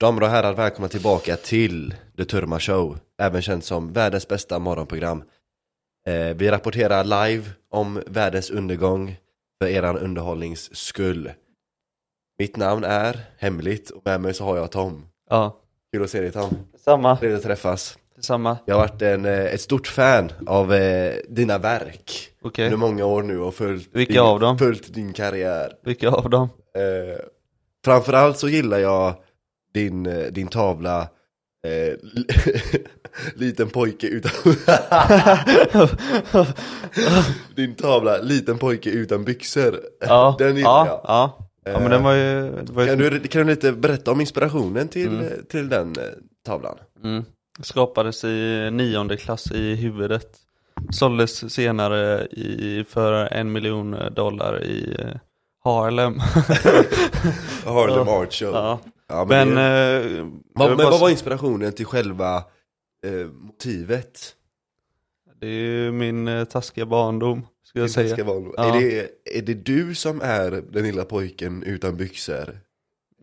Damer och herrar, välkomna tillbaka till The Turma Show, även känt som världens bästa morgonprogram. Eh, vi rapporterar live om världens undergång för eran underhållnings skull. Mitt namn är hemligt och med mig så har jag Tom. Ja, Kul att se dig Tom. samma. Trevligt att träffas. Samma. Jag har varit en, eh, ett stort fan av eh, dina verk Okej. under många år nu och följt, Vilka din, av dem? följt din karriär. Vilka av dem? Eh, framförallt så gillar jag din, eh, din tavla eh, Liten pojke utan Din tavla Liten pojke utan byxor Ja, Den ja, jag ja. Ja men den var ju, var ju kan, du, kan du lite berätta om inspirationen till, Mm. eh, till den eh, tavlan? mm, skapades i nionde klass i huvudet. Såldes senare i, för en miljon dollar i Harlem. Harlem. Art Show ja. Ja, Men, det, eh, vad, men bara vad var inspirationen till själva eh, motivet? det är ju min eh, taskiga barndom, ska jag säga. Ja. Är, det, är det du som är den lilla pojken utan byxor? Eh,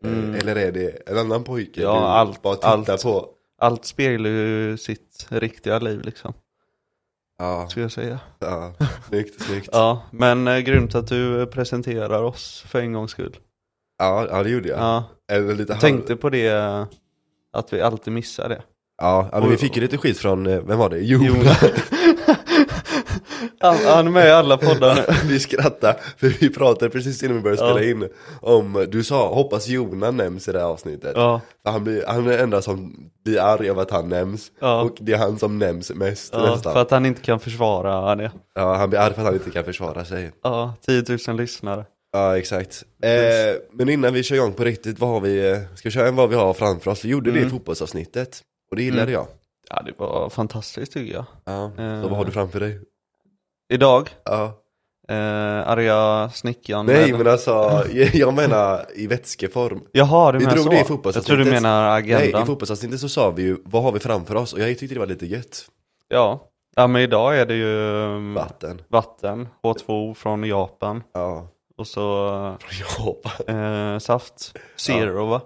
Mm. Eller är det en annan pojke Ja, du allt- bara tittar allt. på? Allt speglar ju sitt riktiga liv liksom, Ja, ska jag säga. ja. snyggt, snyggt. Ja, men eh, grymt att du presenterar oss för en gångs skull. Ja, ja det gjorde jag. Ja, Eller lite halv- tänkte på det, att vi alltid missar det. Ja, men vi fick ju lite skit från, eh, vem var det? Jonas. Han, han är med i alla poddar nu. vi skrattade, för vi pratade precis innan vi började Ja. spela in om, du sa, hoppas Jonas nämns i det här avsnittet. Ja, Han, blir, han är den enda som blir arg av att han nämns, Ja. och det är han som nämns mest ja, nästan. för att han inte kan försvara det. Ja, han blir arg för att han inte kan försvara sig. Ja, 10 000 lyssnare. Ja, exakt. Eh, men innan vi kör igång på riktigt, vad har vi, eh, ska vi köra en vad vi har framför oss? Vi gjorde det i Mm. fotbollsavsnittet, och det gillade Mm. jag. Ja, det var fantastiskt tycker jag. Ja. Eh. Så vad har du framför dig? Idag, Ja. eh, arga snickaren. Nej men alltså, jag menar i vätskeform. Jaha, du Vi menar drog så? det i Jag tror fotbollsavsnittet. du menar Nej, i agendan. fotbollsavsnittet så sa vi ju, vad har vi framför oss? Och jag tyckte det var lite gött. ja. ja, men idag är det ju mm, Vatten. vatten, H2O från Japan. Ja. Och så eh, saft, zero va?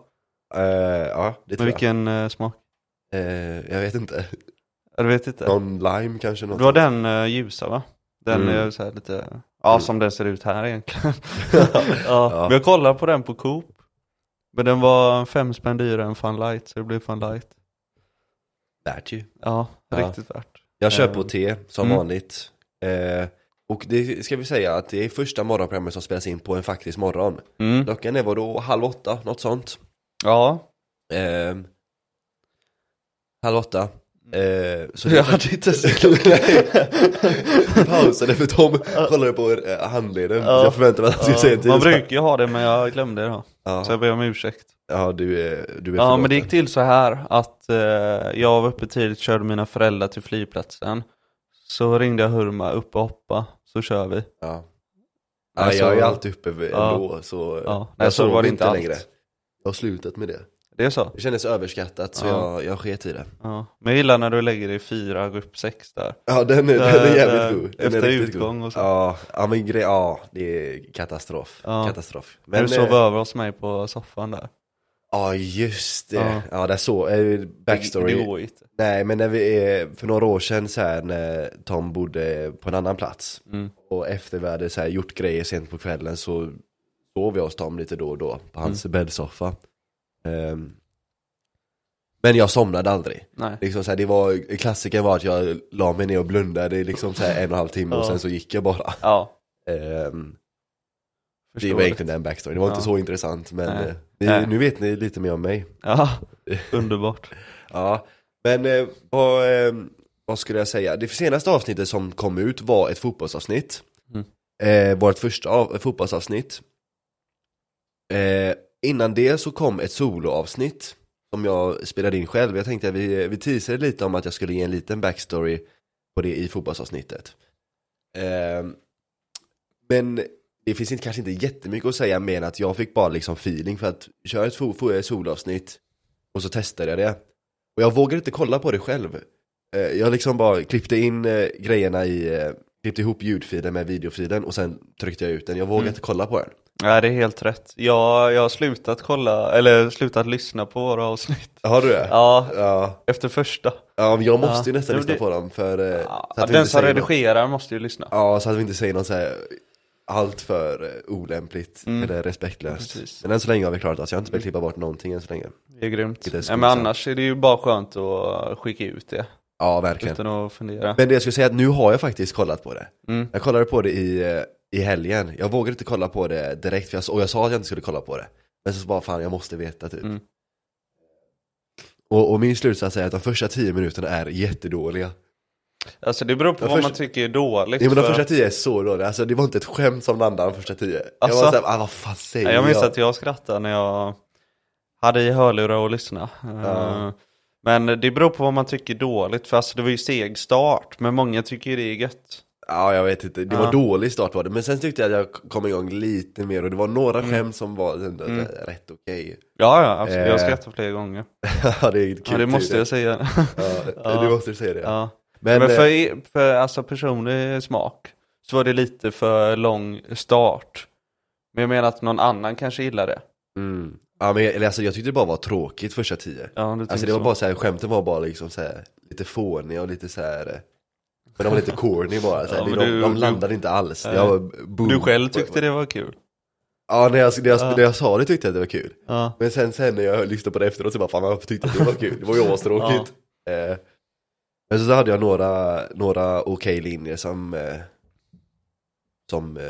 Eh, ja, det tror vilken eh, smak? jag. Eh, jag vet inte. Ja, Du vet inte? Någon lime kanske? Något Det var den uh, ljusa va? Den Mm. är så här lite, ja Mm. som den ser ut här egentligen. Ja. ja. Men jag kollade på den på Coop. Men den var fem spänn dyrare än Fun Light, så det blev Fun Light. Värt ju. Ja, Ja. riktigt värt. Jag kör på te, som mm. vanligt. Eh, och det ska vi säga att det är första morgonprogrammet som spelas in på en faktisk morgon. Mm. Klockan är vadå, halv åtta, något sånt. Ja, Eh, halv åtta. Eh, så jag hade inte sett pausade för Tom kollade på eh, handleden, Ja. så jag förväntade mig att han skulle säga en ja, Man tid. brukar ju ha det men jag glömde det då. Så Ja, jag ber om ursäkt. ja du är, du är Ja men det gick till så här att eh, jag var uppe tidigt, körde mina föräldrar till flygplatsen. Så ringde jag Hurma, upp och hoppa, så kör vi. Ja. Alltså- ja, jag är alltid uppe vid- Ja. ändå, så Ja, jag nej, så sover var det inte alls. längre. Jag har slutat med det. Det är så? Det kändes överskattat, så Ja. jag, jag sket i det. Ja. Men jag gillar när du lägger dig i fyra, går upp sex där. Ja, den är, den är jävligt där- god. Den efter utgång god. och så. Ja, ja men grej, ja, det är katastrof. Ja. Katastrof. Men du eh, sov över hos mig på soffan där. Ja, just det. Ja. Ja, där så, eh, backstory. Det, det går inte. Nej men när vi för några år sedan så här, när Tom bodde på en annan plats Mm. och efter vi hade så här, gjort grejer sent på kvällen så sov jag hos Tom lite då och då på hans bäddsoffa. Ehm, men jag somnade aldrig. Nej. Liksom så här, det var, klassiken var att jag la mig ner och blundade liksom så här en och en halv timme och Ja. sen så gick jag bara. Ja, Ehm, det förstår var egentligen den backstory, det var inte Ja. så intressant men Nej. eh, ni, Nej. nu vet ni lite mer om mig. Ja, underbart. Ja, men eh, vad, eh, vad skulle jag säga? Det senaste avsnittet som kom ut var ett fotbollsavsnitt. Mm. Eh, vårt första av, fotbollsavsnitt. Eh, innan det så kom ett soloavsnitt som jag spelade in själv. Jag tänkte att vi, vi teasade lite om att jag skulle ge en liten backstory på det i fotbollsavsnittet. Eh, men det finns inte, kanske inte jättemycket att säga mer än att jag fick bara liksom feeling för att köra ett fo- soloavsnitt och så testade jag det. Och jag vågade inte kolla på det själv. Eh, Jag liksom bara klippte in eh, grejerna i, eh, klippte ihop ljudfilen med videofilen och sen tryckte jag ut den. Jag vågade Mm. inte kolla på den. Nej det är helt rätt. Jag, jag har slutat kolla, eller slutat lyssna på våra avsnitt. Har du det? Ja, Ja, efter första. ja men jag måste ju Ja. nästan Jo, lyssna det- på dem för Ja, så att vi den som säger något- redigerar måste ju lyssna. Ja, så att vi inte säger något så här allt för eh, olämpligt Mm. eller respektlöst. Precis. Men än så länge har vi klarat oss, jag har inte behövt klippa bort någonting än så länge. Det är grymt. Det är Nej, men annars är det ju bara skönt att skicka ut det. Ja, verkligen. Utan att fundera. Men det jag skulle säga är att nu har jag faktiskt kollat på det. Mm. Jag kollade på det i, eh, i helgen, jag vågade inte kolla på det direkt för jag, och jag sa att jag inte skulle kolla på det. Men så bara fan, jag måste veta typ. Mm. Och, och min slutsats är att de första tio minuterna är jättedåliga. Alltså det beror på vad första- man tycker är dåligt. Nej men de för- första tio är så dåliga, alltså det var inte ett skämt som landade de första tio. Alltså? Jag var såhär, ah, vad fan säger Ja, jag? jag minns att jag skrattade när jag hade i hörlurar och lyssnade. Ja. Eh, Men det beror på vad man tycker är dåligt, för alltså det var ju seg start, men många tycker ju det är gött. Ja jag vet inte, det Ja. var dålig start var det, men sen tyckte jag att jag kom igång lite mer och det var några skämt som var ändå Mm. rätt okej. Ja, ja, absolut. Eh. Jag skrattade flera gånger. ja det är kul. Ja, det måste jag säga. Ja, Ja. du måste säga det. ja. Men, Men, eh, för, för alltså personlig smak så var det lite för lång start. Men jag menar att någon annan kanske gillar det. mm. ja, men jag, alltså, jag tyckte det bara var tråkigt första tio. Ja, du Alltså det var så. bara såhär, skämten var bara liksom såhär, lite fåniga och lite såhär eh, Men de var lite corny bara, såhär. Ja, men de, du- de du- landade inte alls. Jag. Du själv tyckte det var kul. Ja, när jag, när, jag, Ja. när jag sa det tyckte jag att det var kul. Ja. Men sen, sen när jag lyssnade på det efteråt så bara, fan varför tyckte jag att det var kul? Det var ju astråkigt. Eh, men så hade jag några, några okej linjer som, eh, som eh,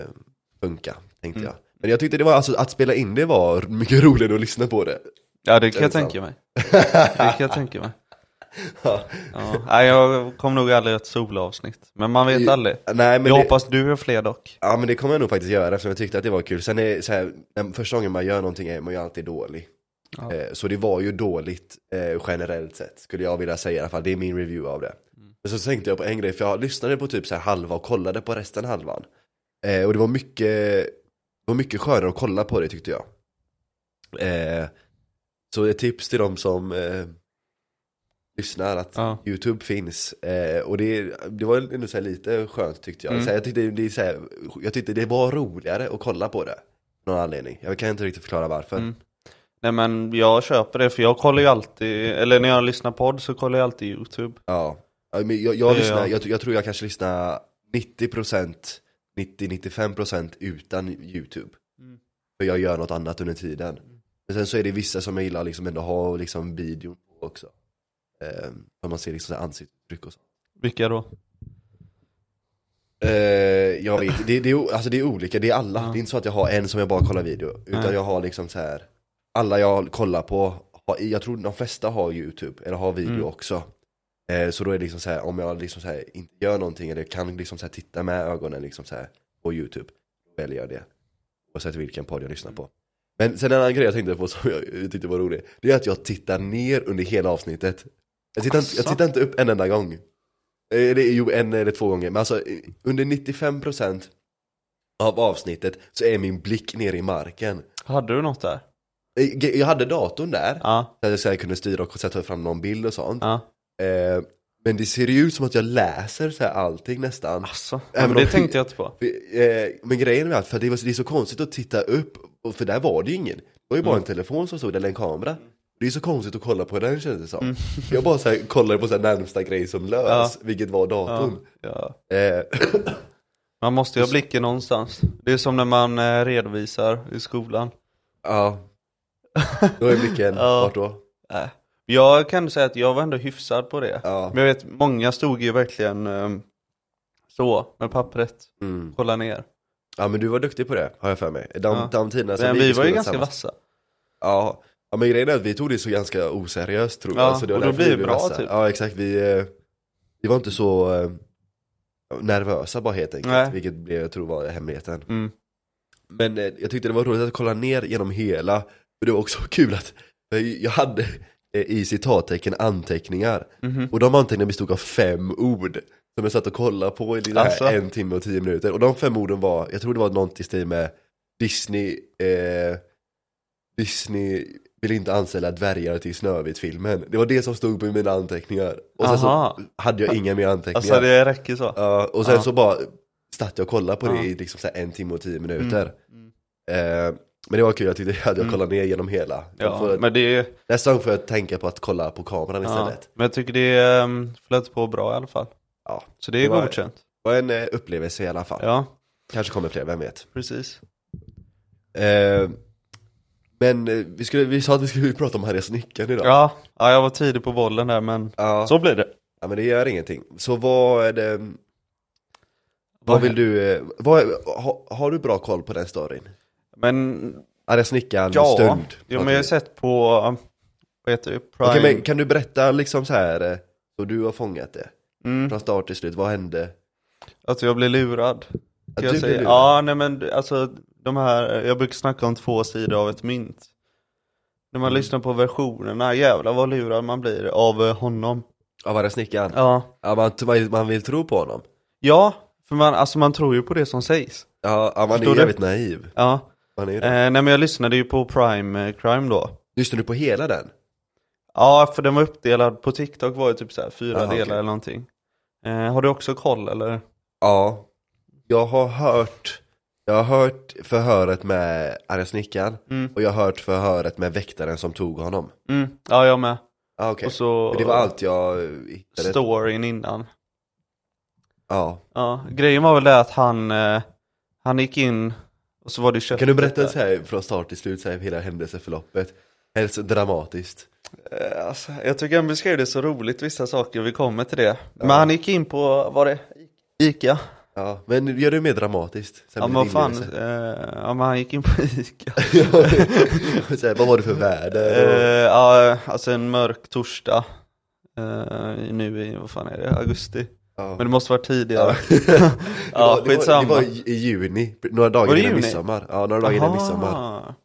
funkar, tänkte Mm. jag. Men jag tyckte det var, alltså att spela in det var mycket roligare att lyssna på det. Ja, det kan jag tänka mig. Det kan jag tänka mig. Ja. Ja. Jag kommer nog aldrig göra ett solavsnitt. Men man vet aldrig. Nej men Jag det, hoppas du gör fler dock. Ja men det kommer jag nog faktiskt göra eftersom jag tyckte att det var kul. Sen är så här, första gången man gör någonting är man ju alltid dålig. Ja. Eh, så det var ju dåligt eh, generellt sett, skulle jag vilja säga i alla fall. Det är min review av det. Men så tänkte jag på en grej, för jag lyssnade på typ så här halva och kollade på resten halvan. Eh, och det var mycket, det var mycket skönare att kolla på det tyckte jag. Så ett tips till de som lyssnar att Ja. YouTube finns. Eh, och det, det var ändå så lite skönt tyckte jag. Mm. Så här, jag, tyckte det, så här, jag tyckte det var roligare att kolla på det. Någon anledning. Jag kan inte riktigt förklara varför. Mm. Nej men jag köper det, för jag kollar ju alltid, eller när jag lyssnar podd så kollar jag alltid YouTube. Ja, men jag, jag, Ja, lyssnar, ja. jag, jag tror jag kanske lyssnar 90% 90-95% utan YouTube. Mm. För jag gör något annat under tiden. Men sen så är det vissa som jag gillar liksom ändå ha liksom videon på också. Eh, för man ser liksom ansiktsuttryck och så. Vilka då? Eh, jag vet det, det, är, alltså det är olika, det är alla. Ja. Det är inte så att jag har en som jag bara kollar video. Utan Nej. jag har liksom så här alla jag kollar på, jag tror de flesta har YouTube, eller har video Mm. också. Eh, så då är det liksom så här, om jag liksom så här, inte gör någonting eller kan liksom så här, titta med ögonen liksom så här, på YouTube, då väljer jag det. Oavsett vilken podd jag lyssnar på. Men sen en annan grej jag tänkte på som jag tyckte var rolig, det är att jag tittar ner under hela avsnittet. Jag tittar, inte, jag tittar inte upp en enda gång. Eh, Det är ju en eller två gånger, men alltså under 95% av avsnittet så är min blick nere i marken. Hade du något där? Eh, Jag hade datorn där, Ja, där jag så här kunde styra och sätta fram någon bild och sånt. ja. Eh, Men det ser ju ut som att jag läser så här allting nästan. Alltså, men det om- tänkte jag inte på. Eh, Men grejen är att för det, var, det är så konstigt att titta upp, för där var det ju ingen. Det var ju bara Mm. en telefon som stod där, eller en kamera. Det är så konstigt att kolla på den kändes det som. Mm. Jag bara så här, kollade på så närmsta grej som lös, Ja. vilket var Ja, datorn. ja. Eh, Man måste ju ha blicken någonstans. Det är som när man eh, redovisar i skolan. ja. Då är blicken, Ja. vart då? Äh. Jag kan säga att jag var ändå hyfsad på det. Ja. Men jag vet, många stod ju verkligen ehm, så, med pappret, Mm. kolla ner. ja men du var duktig på det, har jag för mig. De, Ja. de tiderna som Men gick i vi var ju ganska tillsammans. vassa. Ja. ja, men grejen är att vi tog det så ganska oseriöst tror jag. Ja, så det var och då blir det vi bra, vassa. typ. Ja exakt, vi, eh, vi var inte så eh, nervösa bara helt enkelt. Nej. Vilket blev, jag tror var hemligheten. Mm. Men eh, jag tyckte det var roligt att kolla ner genom hela, för det var också kul att för jag hade eh, i citattecken anteckningar. Mhm. Och de anteckningarna bestod av fem ord. Som jag satt och kollade på i Alltså? en timme och tio minuter. Och de fem orden var, jag tror det var något i stil med Disney, eh, Disney vill inte anställa dvärgar till Snövit-filmen. Det var det som stod på mina anteckningar. Och sen Aha. så hade jag inga mer anteckningar. Alltså det räcker så. Ja, och sen Ja. så bara satt jag och kollade på det Ja. i liksom en timme och tio minuter. Mm. Eh, men det var kul, jag tyckte att jag Mm. kollade ner genom hela. Jag Ja, får, men det Nästa gång får jag tänka på att kolla på kameran ja, istället. Men jag tycker det um, flöt på bra i alla fall. Ja. Så det är Det var- godkänt. Det var en eh, upplevelse i alla fall. Ja, Kanske kommer fler, vem vet. precis. Eh, men vi, skulle, vi sa att vi skulle prata om Harry Snickaren idag. Ja, ja, jag var tidig på bollen där men Ja. så blir det. ja, men det gör ingenting. Så vad är det, vad vill du, eh, vad, ha, har du bra koll på den storyn? Men Harry Snickaren, ja, stund. ja men jag har sett på, vad heter det, Prime. Okej, men kan du berätta liksom så här, eh, så du har fångat det? mm, Från start till slut, vad hände? alltså jag blev lurad. Att jag du säga. blev lurad? Ja, nej men alltså de här, jag brukar snacka om två sidor av ett mynt. När man Mm. lyssnar på versionerna, jävlar vad lurad man blir av eh, honom. Av Harry Snickaren? Ja. Ja, man, man, vill tro på honom? Ja, för man, alltså man tror ju på det som sägs. Ja, man är jävligt naiv. Ja. Är det. Eh, nej men jag lyssnade ju på Prime eh, Crime då. Lyssnar du på hela den? Ja, för den var uppdelad på TikTok var ju typ så här fyra Aha, delar okej. eller någonting. Eh, har du också koll eller? Ja. Jag har hört, jag har hört förhöret med Harry Snickaren Mm. och jag har hört förhöret med väktaren som tog honom. Mm. Ja, jag med. Ja, okej. Och så Det var allt jag hittade. storyn innan. Ja. Ja, grejen var väl det att han, eh, han gick in och så var det köttet Kan du berätta så här från start till slut, så här, hela händelseförloppet? Helst dramatiskt. Eh, Alltså, jag tycker han beskrev det så roligt, vissa saker, vi kommer till det. Men han gick in på, var det Ica? Ja, men gör det mer dramatiskt. Sen Ja men vad fan, inlevelse. eh, ja men han gick in på Ica. så här, vad var det för väder? Eh, ja, alltså en mörk torsdag. Eh, nu i, vad fan är det, augusti? Ja. Men det måste vara tidigare. Ja. Ja, det, var, skitsamma. det var i, juni, några dagar innan juni? midsommar. Ja, några dagar innan Aha. midsommar.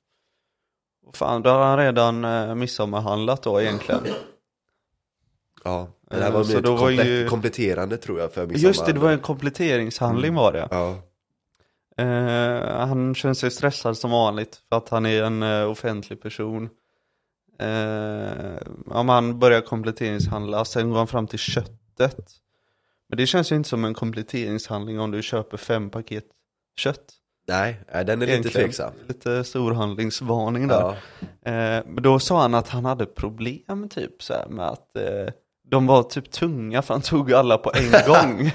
Vad Fan, då har han redan eh, midsommarhandlat då egentligen. Ja, men det här Eh, var då var ju- kompletterande tror jag för midsommar. Just det, det var en kompletteringshandling var det. Ja, Eh, han känner sig stressad som vanligt för att han är en eh, offentlig person. Eh, om han börjar kompletteringshandla, sen går han fram till köttet. Men det känns ju inte som en kompletteringshandling om du köper fem paket kött. nej, den är lite Egentligen. tveksam. Lite storhandlingsvarning där. Ja. Eh, men då sa han att han hade problem typ så här, med att eh, de var typ tunga för han tog alla på en gång.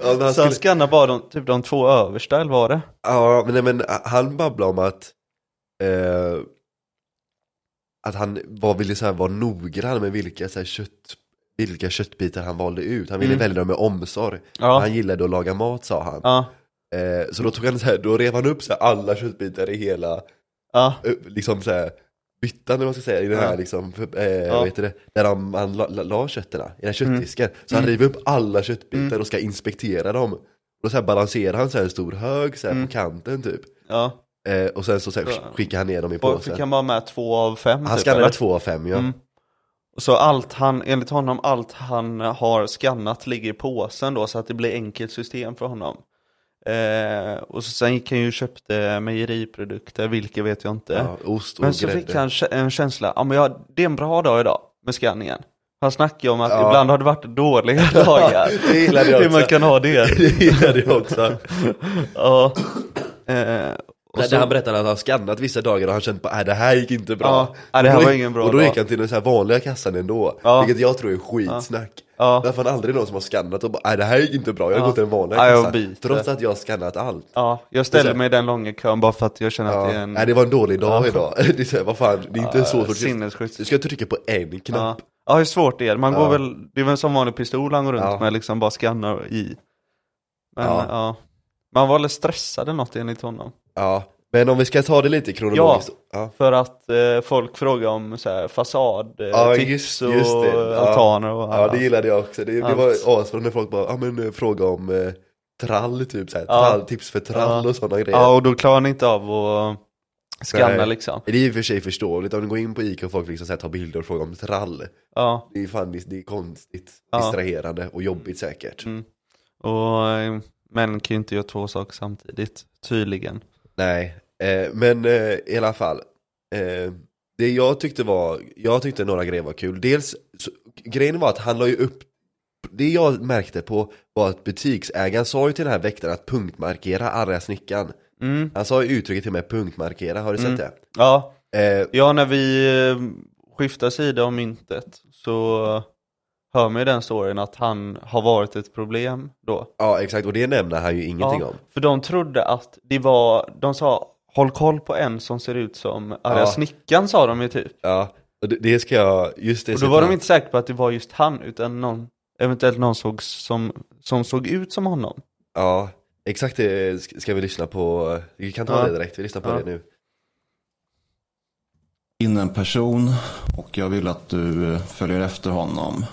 Ja, han, Så han skannade bara de, typ de två översta, eller var det? ja, men, nej, men han babblade om att eh, att han var, ville så här, vara noggrann med vilka, så här, kött, vilka köttbitar han valde ut. Han ville Mm. välja dem med omsorg. Ja. Han gillade att laga mat sa han. Ja, Eh, så då tog han så här, då rev han upp så här, alla köttbitar i hela, ja, eh, liksom så här byttan eller vad man ska säga, i den här liksom, eh, Ja. heter det, där han, han la, la, la kötterna, i den här köttdisken. Så han Mm. river upp alla köttbitar Mm. och ska inspektera dem. Då så här balanserar han så här en stor hög så här Mm. på kanten typ. ja. Eh, och sen så, så här, skickar han ner dem i Och påsen. fick han bara med två av fem Han typ, skannade eller? två av fem ja. Mm. Så allt han, enligt honom, allt han har skannat ligger i påsen då så att det blir enkelt system för honom. Eh, och så sen gick han ju och köpte mejeriprodukter, vilka vet jag inte. ja. Ost och Men så grädde. fick han en känsla, ja men jag, det är en bra dag idag med skanningen. Han snackar ju om att Ja. ibland har det varit dåliga dagar. det gillade jag Hur också. man kan ha det. det gillade jag också. ja. Eh, och När så- han berättade att han skannat vissa dagar och han kände på att det här gick inte bra. Ja, det här då var ingen bra Och då gick han till den så här vanliga kassan ändå. Ja. Vilket jag tror är skitsnack. Ja. Det är aldrig någon som har skannat och bara nej det här gick inte bra, jag har Ja. gått till den vanliga Ja, kassan. byter. Trots att jag har skannat allt. Ja, jag ställer mig i den långa kön bara för att jag känner Ja. att det är en Nej det var en dålig dag Ja. idag. Det är, så här, vad fan, det är inte så svårt. sinnessjukt. Du ska trycka på en Ja. knapp. ja, hur svårt det är. Man går Ja. väl, det är väl som vanlig pistol han går runt Ja. med, liksom bara skannar i. Men Ja. ja. Man var väl stressad eller något enligt honom. Ja. Men om vi ska ta det lite kronologiskt. Ja. För att eh, folk frågar om så här, fasad, eh, Ja, tips och. Ja. altaner och Ja annat. det gillade jag också. Det, det var asbra när folk bara, ja men eh, fråga om eh, trall typ såhär, Ja. trall, tips för trall Ja. och sådana grejer. Ja, och då klarar han inte av att skanna Nej. liksom. Det är i och för sig förståeligt om du går in på Ica och folk liksom så här, tar bilder och frågar om trall. Ja, Det är fan det är konstigt, Ja. distraherande och jobbigt säkert. Mm. och eh, män kan ju inte göra två saker samtidigt, tydligen. Nej, eh, men eh, i alla fall. Eh, det jag tyckte var, jag tyckte några grejer var kul. Dels, så, grejen var att han la ju upp, det jag märkte på var att butiksägaren sa ju till den här väktaren att punktmarkera arga snickaren. Mm. Han sa ju uttrycket till med punktmarkera, har du sett det? Ja, Eh, ja när vi eh, skiftar sida om myntet så hör man ju den storyn att han har varit ett problem då. ja exakt, och det nämner han ju ingenting ja, om. För de trodde att det var, de sa håll koll på en som ser ut som arga Ja. snickaren sa de ju typ. Ja, och det, det ska jag, just det Och då var de inte säkra på att det var just han utan någon, eventuellt någon såg som, som såg ut som honom. Ja, exakt det sk- ska vi lyssna på, vi kan ta Ja. det direkt, vi lyssnar på Ja. det nu. in en person och jag vill att du eh, följer efter honom.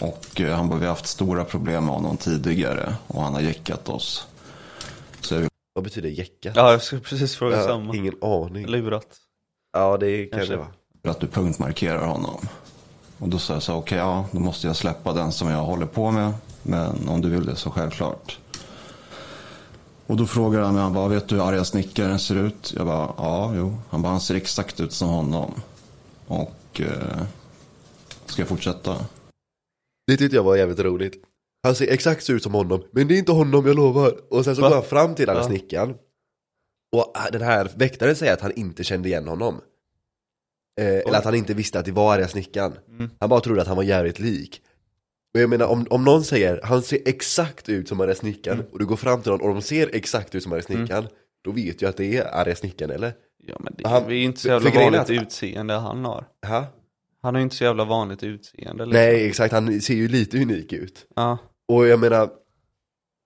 Och eh, han har vi har haft stora problem med honom tidigare och han har jäckat oss. Så jag vill Vad betyder jäcka? Ja, jag skulle precis fråga Ja, samma. ingen aning. Lurat. Ja, det kan Kanske. det vara. att du punktmarkerar honom. Och då sa jag så okej ja, då måste jag släppa den som jag håller på med. Men om du vill det så självklart. Och då frågar han mig, han bara, vet du hur arga snickaren ser ut? Jag bara, ja, jo. Han bara, han ser exakt ut som honom. Och eh, ska jag fortsätta? Det tyckte jag var jävligt roligt. Han ser exakt så ut som honom, men det är inte honom jag lovar. Och sen så Va? går han fram till den här Ja. snickaren. Och den här väktaren säger att han inte kände igen honom. Eh, eller att han inte visste att det var arga snickaren. Mm. Han bara trodde att han var jävligt lik. Men jag menar om, om någon säger, han ser exakt ut som arga snickaren, Mm. och du går fram till någon och de ser exakt ut som arga snickaren, då vet du att det är arga snickaren eller? Ja men det Han- är ju inte så jävla vanligt att- utseende han har. Ha? Han har ju inte så jävla vanligt utseende. liksom. Nej exakt, han ser ju lite unik ut. Ja. Och jag menar,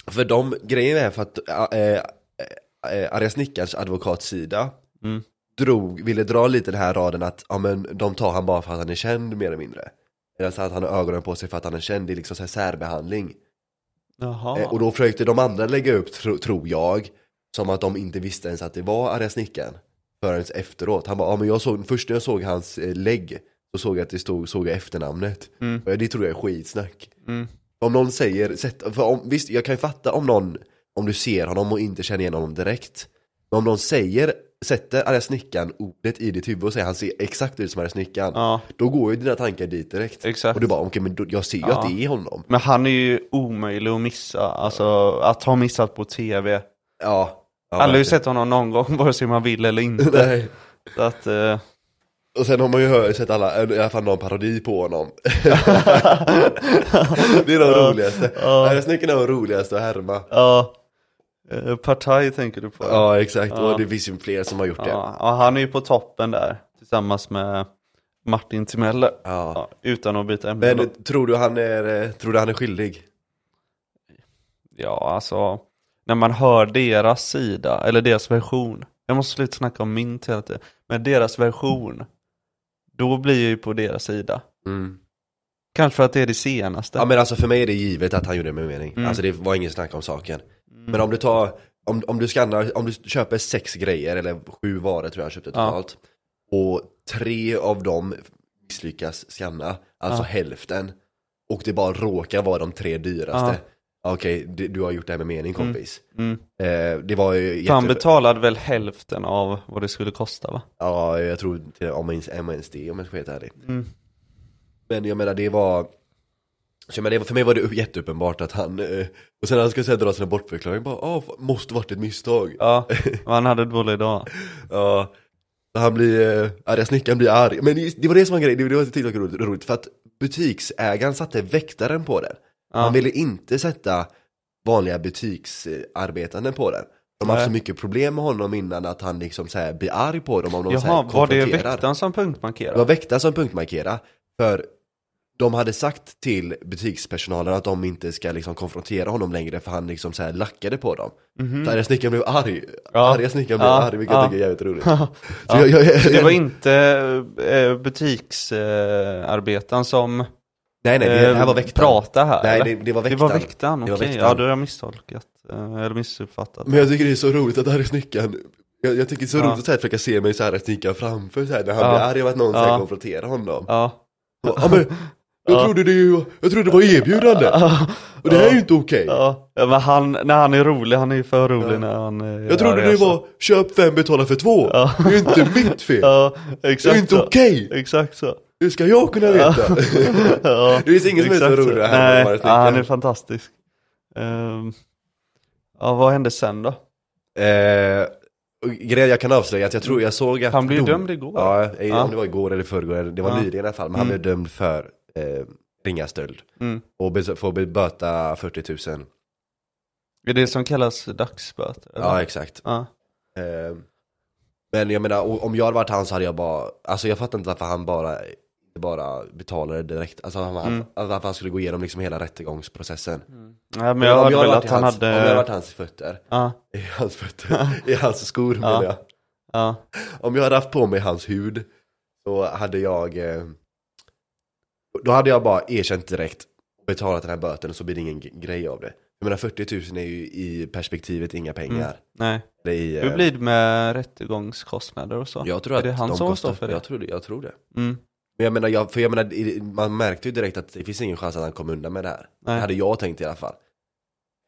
för de grejen är för att äh, äh, äh, Arga Snickards advokatsida Mm. drog, ville dra lite den här raden att ja, men de tar han bara för att han är känd mer eller mindre. Eller så att han har ögonen på sig för att han är känd, det är liksom så här särbehandling. Jaha. Eh, och då försökte de andra lägga upp, tro, tror jag, som att de inte visste ens att det var Arga Snickaren. Förrän efteråt. Han bara, ja men jag såg, först när jag såg hans eh, lägg, så såg jag att det stod, såg jag efternamnet. Mm. Och det tror jag är skitsnack. Mm. Om någon säger, sätt, för om, visst jag kan ju fatta om någon, om du ser honom och inte känner igen honom direkt. Men om någon säger, sätter arga snickaren ordet i ditt huvud och säger han ser exakt ut som arga snickaren. Ja, Då går ju dina tankar dit direkt. exakt. Och du bara, okej men då, jag ser ju Ja. att det är honom. Men han är ju omöjlig att missa. Alltså att ha missat på tv. Ja. ja Alla har ju sett honom någon gång, vare sig man vill eller inte. Nej. Så att, eh, Och sen har man ju hört, sett alla, i alla fall någon parodi på honom. det är de Ja. roligaste. Ja. Snickaren är de roligaste att härma. ja. Eh, Partaj tänker du på? Ja exakt, Ja. och det finns ju fler som har gjort det. Ja, ja, han är ju på toppen där. Tillsammans med Martin Timell. Ja. Ja, utan att byta ämne. Men tror du han är, eh, tror du han är skyldig? Ja, alltså. När man hör deras sida, eller deras version. Jag måste sluta snacka om min hela tiden. Men deras version. Då blir jag ju på deras sida. Mm. Kanske för att det är det senaste. Ja men alltså för mig är det givet att han gjorde det med mening. Mm. Alltså det var ingen snack om saken. Mm. Men om du tar, om, om du skannar, om du köper sex grejer, eller sju varor tror jag han köpte Ja. totalt. Och tre av dem misslyckas skanna, alltså Ja. hälften. Och det bara råkar vara de tre dyraste. Okej, du, du har gjort det här med mening kompis. Mm. Eh, det var ju För han jätte... betalade väl hälften av vad det skulle kosta va? Ja, jag tror till, om ens, om ens det om jag ska vara helt ärlig. Mm. Men jag menar det var så jag menar, det för mig var det jätteuppenbart att han, eh, och sen när han skulle säga dra sina bortförklaring bara, ah, måste varit ett misstag. Ja, han hade dålig dag. Ja, han blir, eh, arga snickaren blir arg. Men det det var det som var grejen, det det var TikTok roligt, roligt för att butiksägaren satte väktaren på den. Han ville inte sätta vanliga butiksarbetande på den. De har haft så mycket problem med honom innan att han liksom så här blir arg på dem om de så här Jaha, var det väktaren som Det var punktmarkerade? väktaren som punktmarkerade, för de hade sagt till butikspersonalen att de inte ska liksom konfrontera honom längre för han liksom så här lackade på dem. Så arga snickaren blev arg, Ja. arga snickaren blev Ja. arg, vilket Ja. jag tycker är jävligt roligt. Ja. Så jag, jag, jag, Så det var inte eh, butiksarbetaren som nej nej, det, det här var väktaren. pratade här? Nej eller? det, det var det väktaren. var väktaren, Det okej. väktaren. Ja, då har jag misstolkat. eh, Eller missuppfattat. Men jag tycker det är så roligt att arga snickaren jag, jag tycker det är så Ja. roligt att så här, försöka se mig så här snickaren framför så här, när han Ja. blir arg av att någon så här, Ja. konfronterar honom. Ja. Ja, men, jag Ja. trodde det ju, jag trodde det var erbjudande. Och det här är ju inte okej. Ja, ja, men han, när han är rolig, han är ju för rolig Ja. när han är Jag trodde arg, det alltså. var köp fem, betala för två. Ja. Det är ju inte mitt fel. Ja, Det är exakt ju inte okej. Exakt så. Hur ska jag kunna veta? Ja, Det finns ingen som är så rolig här Nej, Arga ja, han är fantastisk. Ehm, ja, vad hände sen då? Eh, grejen jag kan avslöja att jag tror jag såg att Han blev dom- dömd igår. Ja, eh, Ja. om det var igår eller förrgår, det var Ja. nyligen i alla fall, men han Mm. blev dömd för eh, ringa stöld. Mm. Och får böta 40 000. Är det som kallas dagsböter? Ja, exakt. ja. Eh, men jag menar, om jag hade varit han så hade jag bara, alltså jag fattar inte varför han bara, bara betalade direkt. Alltså han, Mm. han, varför han skulle gå igenom liksom hela rättegångsprocessen. ja, men jag hörde väl varit att i han hans, hade... Om jag hade varit hans fötter, Ja, i hans fötter, i hans skor Ja. menar jag. ja, Om jag hade haft på mig hans hud så hade jag eh, Då hade jag bara erkänt direkt och betalat den här böten och så blir det ingen grej av det. Jag menar 40 000 är ju i perspektivet inga pengar. nej. Eller i, eh, Hur blir det med rättegångskostnader och så? Jag tror är att det han de som kostar, står för det? Jag tror det, jag tror det. Mm. Men jag menar, jag, för jag menar, man märkte ju direkt att det finns ingen chans att han kom undan med det här. Nej. Det hade jag tänkt i alla fall.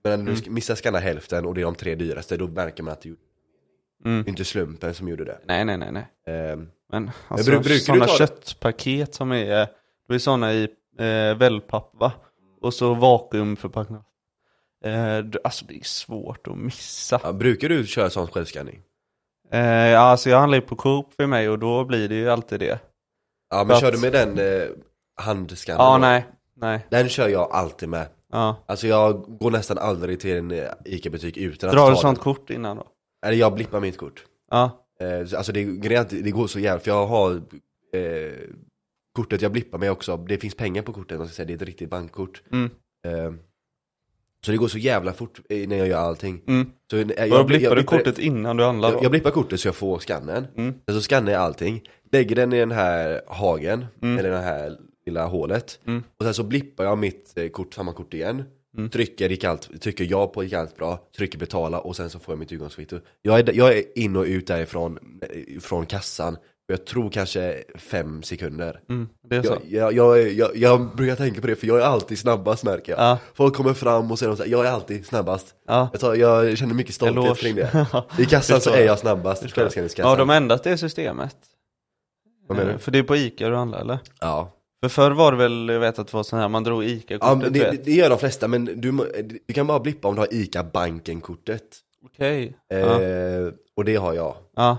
Men när du Mm. missar skanna hälften och det är de tre dyraste, då märker man att det är Mm. inte slumpen som gjorde det. Nej, nej, nej, nej. Ehm, Men alltså, bru- brukar sådana köttpaket som är, det är sådana i eh, wellpapp va? Och så vakuumförpackningar. Eh, alltså det är svårt att missa. ja, brukar du köra sån självskanning? Eh, alltså jag handlar ju på Coop för mig och då blir det ju alltid det. Ja men För kör att- du med den eh, handskannen? Ja, då? nej, nej. Den kör jag alltid med. Ja. Alltså jag går nästan aldrig till en eh, ICA-butik utan att Drar ta du sånt den. kort innan då? Eller jag blippar mitt kort. Ja. Eh, så- alltså det, att det går så jävligt, för jag har eh, kortet jag blippar med också, det finns pengar på kortet, man ska säga, det är ett riktigt bankkort. Mm. Eh, så det går så jävla fort eh, när jag gör allting. Mm. Så, eh, jag, Då blippar du blippar- kortet innan du handlar? Jag, jag blippar kortet så jag får skannen, Mm. sen så skannar jag allting, lägger den i den här hagen, Mm. eller det här lilla hålet, Mm. och sen så blippar jag mitt eh, kort, samma kort igen, Mm. trycker, gick allt, trycker ja på gick allt bra, trycker betala och sen så får jag mitt utgångskvitto. Jag är, jag är in och ut därifrån, eh, från kassan, jag tror kanske fem sekunder. Mm. Det är så? Jag, jag, jag, jag, jag brukar tänka på det för jag är alltid snabbast märker jag. Ja. Folk kommer fram och säger så här, jag är alltid snabbast. Ja. Jag, tar, jag känner mycket stolthet Eloge. kring det. I kassan så är jag snabbast. Ja, de har ändrat det systemet. Vad menar Eh, du? För det är på Ica du handlar eller? Ja. För förr var det väl, jag vet att det var sån här, man drog Ica-kortet ja det, det, gör de flesta men du, du kan bara blippa om du har ICA-banken-kortet. Okej. Eh, Ja. Och det har jag. ja, Eh,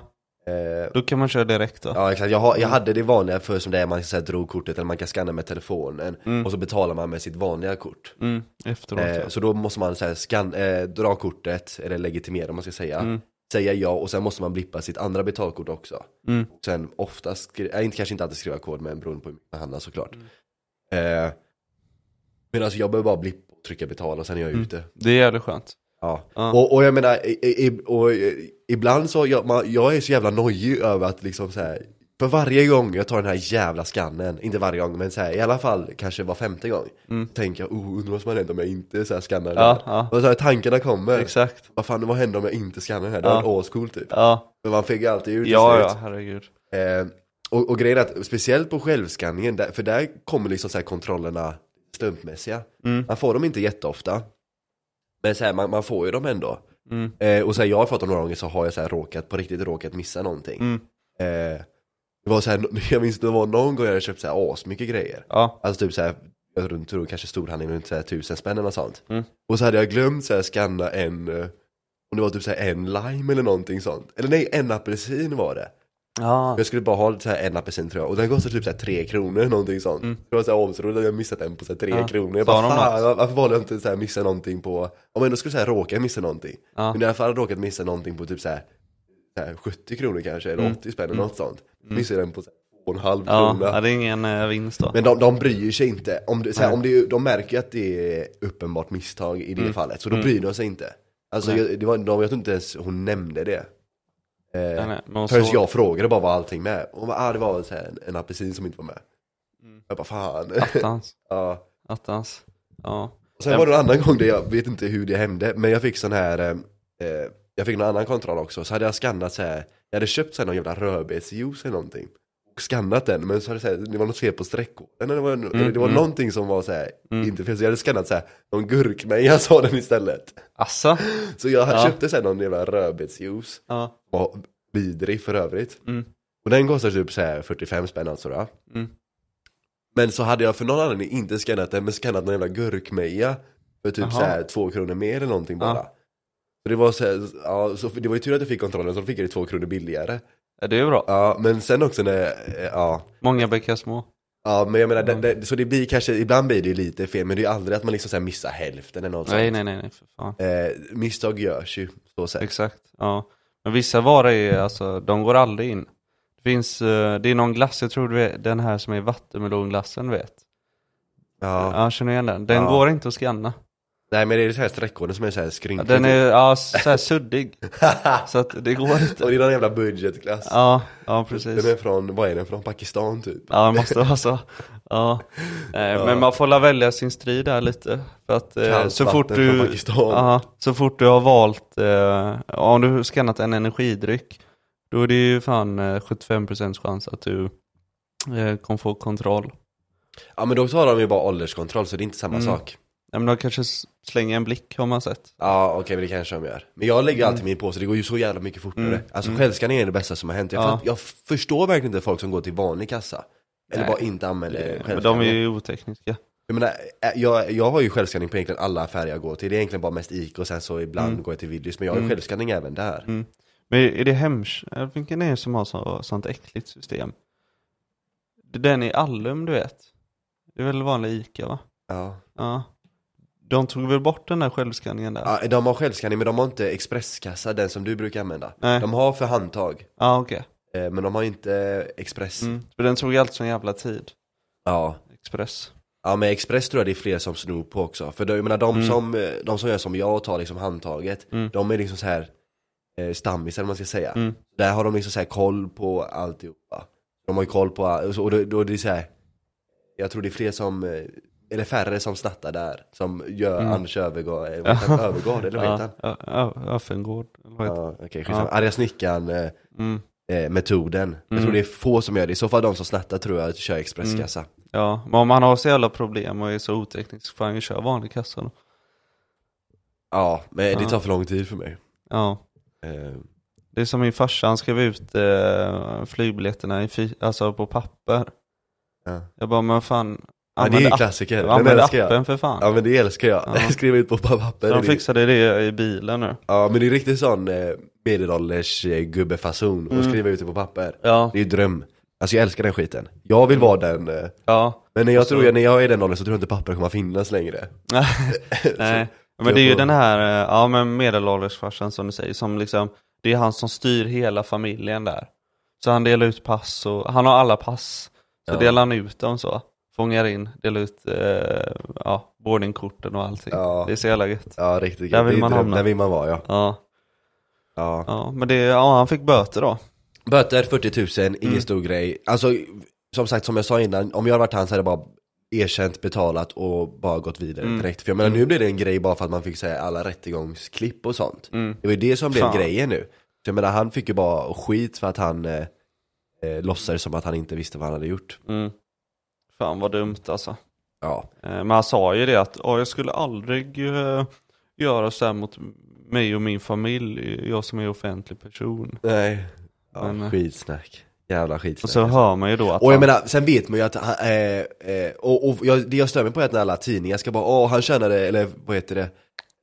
då kan man köra direkt då. Ja exakt, jag, har, jag hade det vanliga för som det är, man så här, drog kortet eller man kan scanna med telefonen Mm. och så betalar man med sitt vanliga kort. Mm, efteråt Eh, ja. så då måste man så här, scan, eh, dra kortet, eller legitimera om man ska säga, Mm. säga ja och sen måste man blippa sitt andra betalkort också. Mm. Sen oftast, äh, inte, kanske inte alltid skriva kod men beroende på hur man handlar såklart. Mm. Eh, men alltså jag behöver bara blippa och trycka betala och sen är jag Mm. ute. Det är jävligt skönt. Ja. Ja. Och, och jag menar, i, i, och, i, ibland så, jag, man, jag är så jävla nojig över att liksom så här. För varje gång jag tar den här jävla skannen, inte varje gång men så här, i alla fall kanske var femte gång Mm. Tänker jag, oh, undrar vad som händer om jag inte så här skannar den Ja, ja. Och så här, tankarna kommer, Exakt. vad fan vad händer om jag inte skannar den här? Det Ja. var ja. ascoolt typ Ja, Men man fick ju alltid ut ja, ja, herregud. Eh, och, och grejen är att, speciellt på självskanningen, där, för där kommer liksom så här kontrollerna slumpmässiga Mm. Man får dem inte jätteofta Men så här, man, man får ju dem ändå Mm. Eh, och så här, jag har fått dem några gånger så har jag så här råkat, på riktigt råkat missa någonting. Mm. Eh, det var så här, jag minns det var någon gång jag hade köpt så här asmycket grejer. Ja. Alltså typ så här, jag tror, tror kanske storhandling runt så här tusen spänn eller något sånt. Mm. Och så hade jag glömt så här scanna en, eh, om det var typ så här en lime eller någonting sånt. Eller nej, en apelsin var det. Ja. Jag skulle bara ha så här en apelsin tror jag, och den kostade typ så här tre kronor någonting sånt. Mm. Det var så här avsroligt att jag missat en på så här tre Ja. kronor. Jag bara fan, något? varför valde jag inte så här missa någonting på, om jag ändå skulle säga råka missa någonting. Ja. Men i alla fall jag råkat missa någonting på typ så här, så här 70 kronor kanske, eller Mm. 80 spänn eller Mm. något sånt. Missade den på så här 2,5 Ja, krona. ja, det är ingen eh, vinst då. Men de, de bryr sig inte. Om det, så här, Nej. om det, de märker att det är uppenbart misstag i det Mm. fallet, så då Mm. bryr de sig inte. Alltså jag, det var, de, jag tror inte ens hon nämnde det. Eh, Nej, nej, Förrän så- jag frågade bara var allting med. Och hon bara, ah, det var så här, en, en apelsin som inte var med. Mm. Jag bara fan. Attans. ja. Attans. Ja. Och Sen var det en annan gång där jag vet inte hur det hände, men jag fick sån här, eh, eh, jag fick en annan kontroll också, så hade jag skannat så här. jag hade köpt så här någon jävla rödbetsjuice eller någonting. Och skannat den, men så hade det, så här, det var något fel på streckkoden, det var, eller det var mm. någonting som var så här, Mm. inte fel, så jag hade skannat så här, någon gurkmeja sa den istället. Assa? Så jag Ja. köpte här någon jävla rödbetsjuice, Ja. vidrig för övrigt. Mm. Och den kostade typ så här 45 spänn alltså då. Mm. Men så hade jag för någon anledning inte skannat den, men skannat någon jävla gurkmeja för typ Jaha. så här två kronor mer eller någonting bara. Ja. Så det var så, här, ja, så det var ju tur att jag fick kontrollen så då fick jag det två kronor billigare. Ja, det är bra. Ja, men sen också när, eh, ja, Många bäckar små. ja men jag menar, det, det, så det blir kanske, ibland blir det ju lite fel, men det är ju aldrig att man liksom så här missar hälften eller något Nej, sånt. nej, nej, nej, för fan. Eh, misstag görs ju, så sett. Exakt, ja. Men vissa varor är, alltså, de går aldrig in. Det finns, eh, det är någon glass, jag tror det är den här som är vattenmelonglassen, vet. Ja. Ja, känner igen den? Den Ja. går inte att scanna. Nej men det är så här streckkoden som är så här skrynklig. Den är, ja, så här suddig. så att det går inte. Och det är någon jävla budgetklass. Ja, ja precis. Den är från, vad är den från? Pakistan typ? Ja, det måste vara så. Ja. Eh, Men man får la välja sin strid där lite. För att eh, så fort du, från Pakistan. ja, så fort du har valt, eh, om du skannat en energidryck, då är det ju fan eh, 75% chans att du eh, kommer få kontroll. Ja men då tar de ju bara ålderskontroll så det är inte samma Mm. sak. Ja, men de kanske slänger en blick har man sett. Ja okej men det kanske de gör. Men jag lägger Mm. alltid min påse, det går ju så jävla mycket fortare. Alltså självskanning är det bästa som har hänt. Jag, Ja. fatt, jag förstår verkligen inte folk som går till vanlig kassa. Eller Nej. bara inte använder Men de är självskanning. ju otekniska. Jag menar, äh, jag, jag har ju självskanning på egentligen alla affärer jag går till. Det är egentligen bara mest Ica och sen så ibland Mm. går jag till Willys. Men jag har ju Mm. självskanning även där. Mm. Men är det Hems, eh, vilken är det som har så, sånt äckligt system? Den i Allum du vet. Det är väl vanlig Ica va? Ja. Ja. De tog väl bort den där självskanningen där? Ja, ja. De har självskanning men de har inte expresskassa, den som du brukar använda. Nej. De har för handtag. ah, okej. eh, Men de har inte express. Mm. För den tog ju alltid sån jävla tid. Ja. Express. Ja men express tror jag det är fler som snor på också. För då, jag menar de, Mm. som, eh, de som gör som jag och tar liksom handtaget, Mm. de är liksom så här eh, stammisar om man ska säga. Mm. Där har de liksom så här koll på alltihopa. De har ju koll på, all- och då, då är det så här. jag tror det är fler som, eh, eller färre som snattar där, som gör Mm. Anders Övergård, eh, han? Övergård eller vad heter han? Öfengård. eller vad heter Ja, okej, skitsamma. Arga snickaren eh, Mm. eh, metoden. Jag Mm. tror det är få som gör det, i så fall de som snattar tror jag kör expresskassa. Ja, men om man har så jävla problem och är så oteknisk får han ju köra vanlig kassa då. Ja, men det tar för lång tid för mig. Ja. Eh, Det är som min farsa, han skrev ut eh, flygbiljetterna i alltså på papper. ja. Jag bara, men fan. Ja, det är app- klassiker, den Använd älskar jag. appen för fan. Ja men det älskar jag, Ja. skriva ut på papper. De fixade det i bilen nu. Ja men det är riktigt sån eh, medelålders eh, gubbefason Mm. skriva ut det på papper. Ja. Det är ju dröm. Alltså jag älskar den skiten. Jag vill vara den, eh, Ja. men när jag så- tror jag, när jag är den åldern så tror jag inte papper kommer att finnas längre. Nej. Men det är ju jag den här, eh, ja men medelåldersfarsan som du säger, som liksom, det är han som styr hela familjen där. Så han delar ut pass och, han har alla pass. Så Ja. delar han ut dem så. Fångar in, delar ut, eh, ja, boardingkorten och allting. Ja. Det är så jävla gött. Ja riktigt Där gött. vill man hamna. Där vill man vara ja. Ja, ja. ja men det, ja han fick böter då. Böter 40 000, ingen Mm. stor grej. Alltså som sagt som jag sa innan, om jag hade varit han så hade jag bara erkänt, betalat och bara gått vidare Mm. direkt. För jag menar nu blir det en grej bara för att man fick säga alla rättegångsklipp och sånt. Mm. Det var ju det som blev Fan. grejen nu. Så jag menar han fick ju bara skit för att han eh, eh, låtsades som att han inte visste vad han hade gjort. Mm. Fan vad dumt alltså. Ja. Eh, Men han sa ju det att "Åh, jag skulle aldrig eh, göra så här mot mig och min familj, jag som är offentlig person. Nej. Ja, Men, eh, skitsnack. Jävla skitsnack. Och så hör man ju då att Och jag han, menar, sen vet man ju att han, eh, eh, och, och jag, det jag stör mig på är att när alla tidningar ska bara, åh han tjänade, eller vad heter det?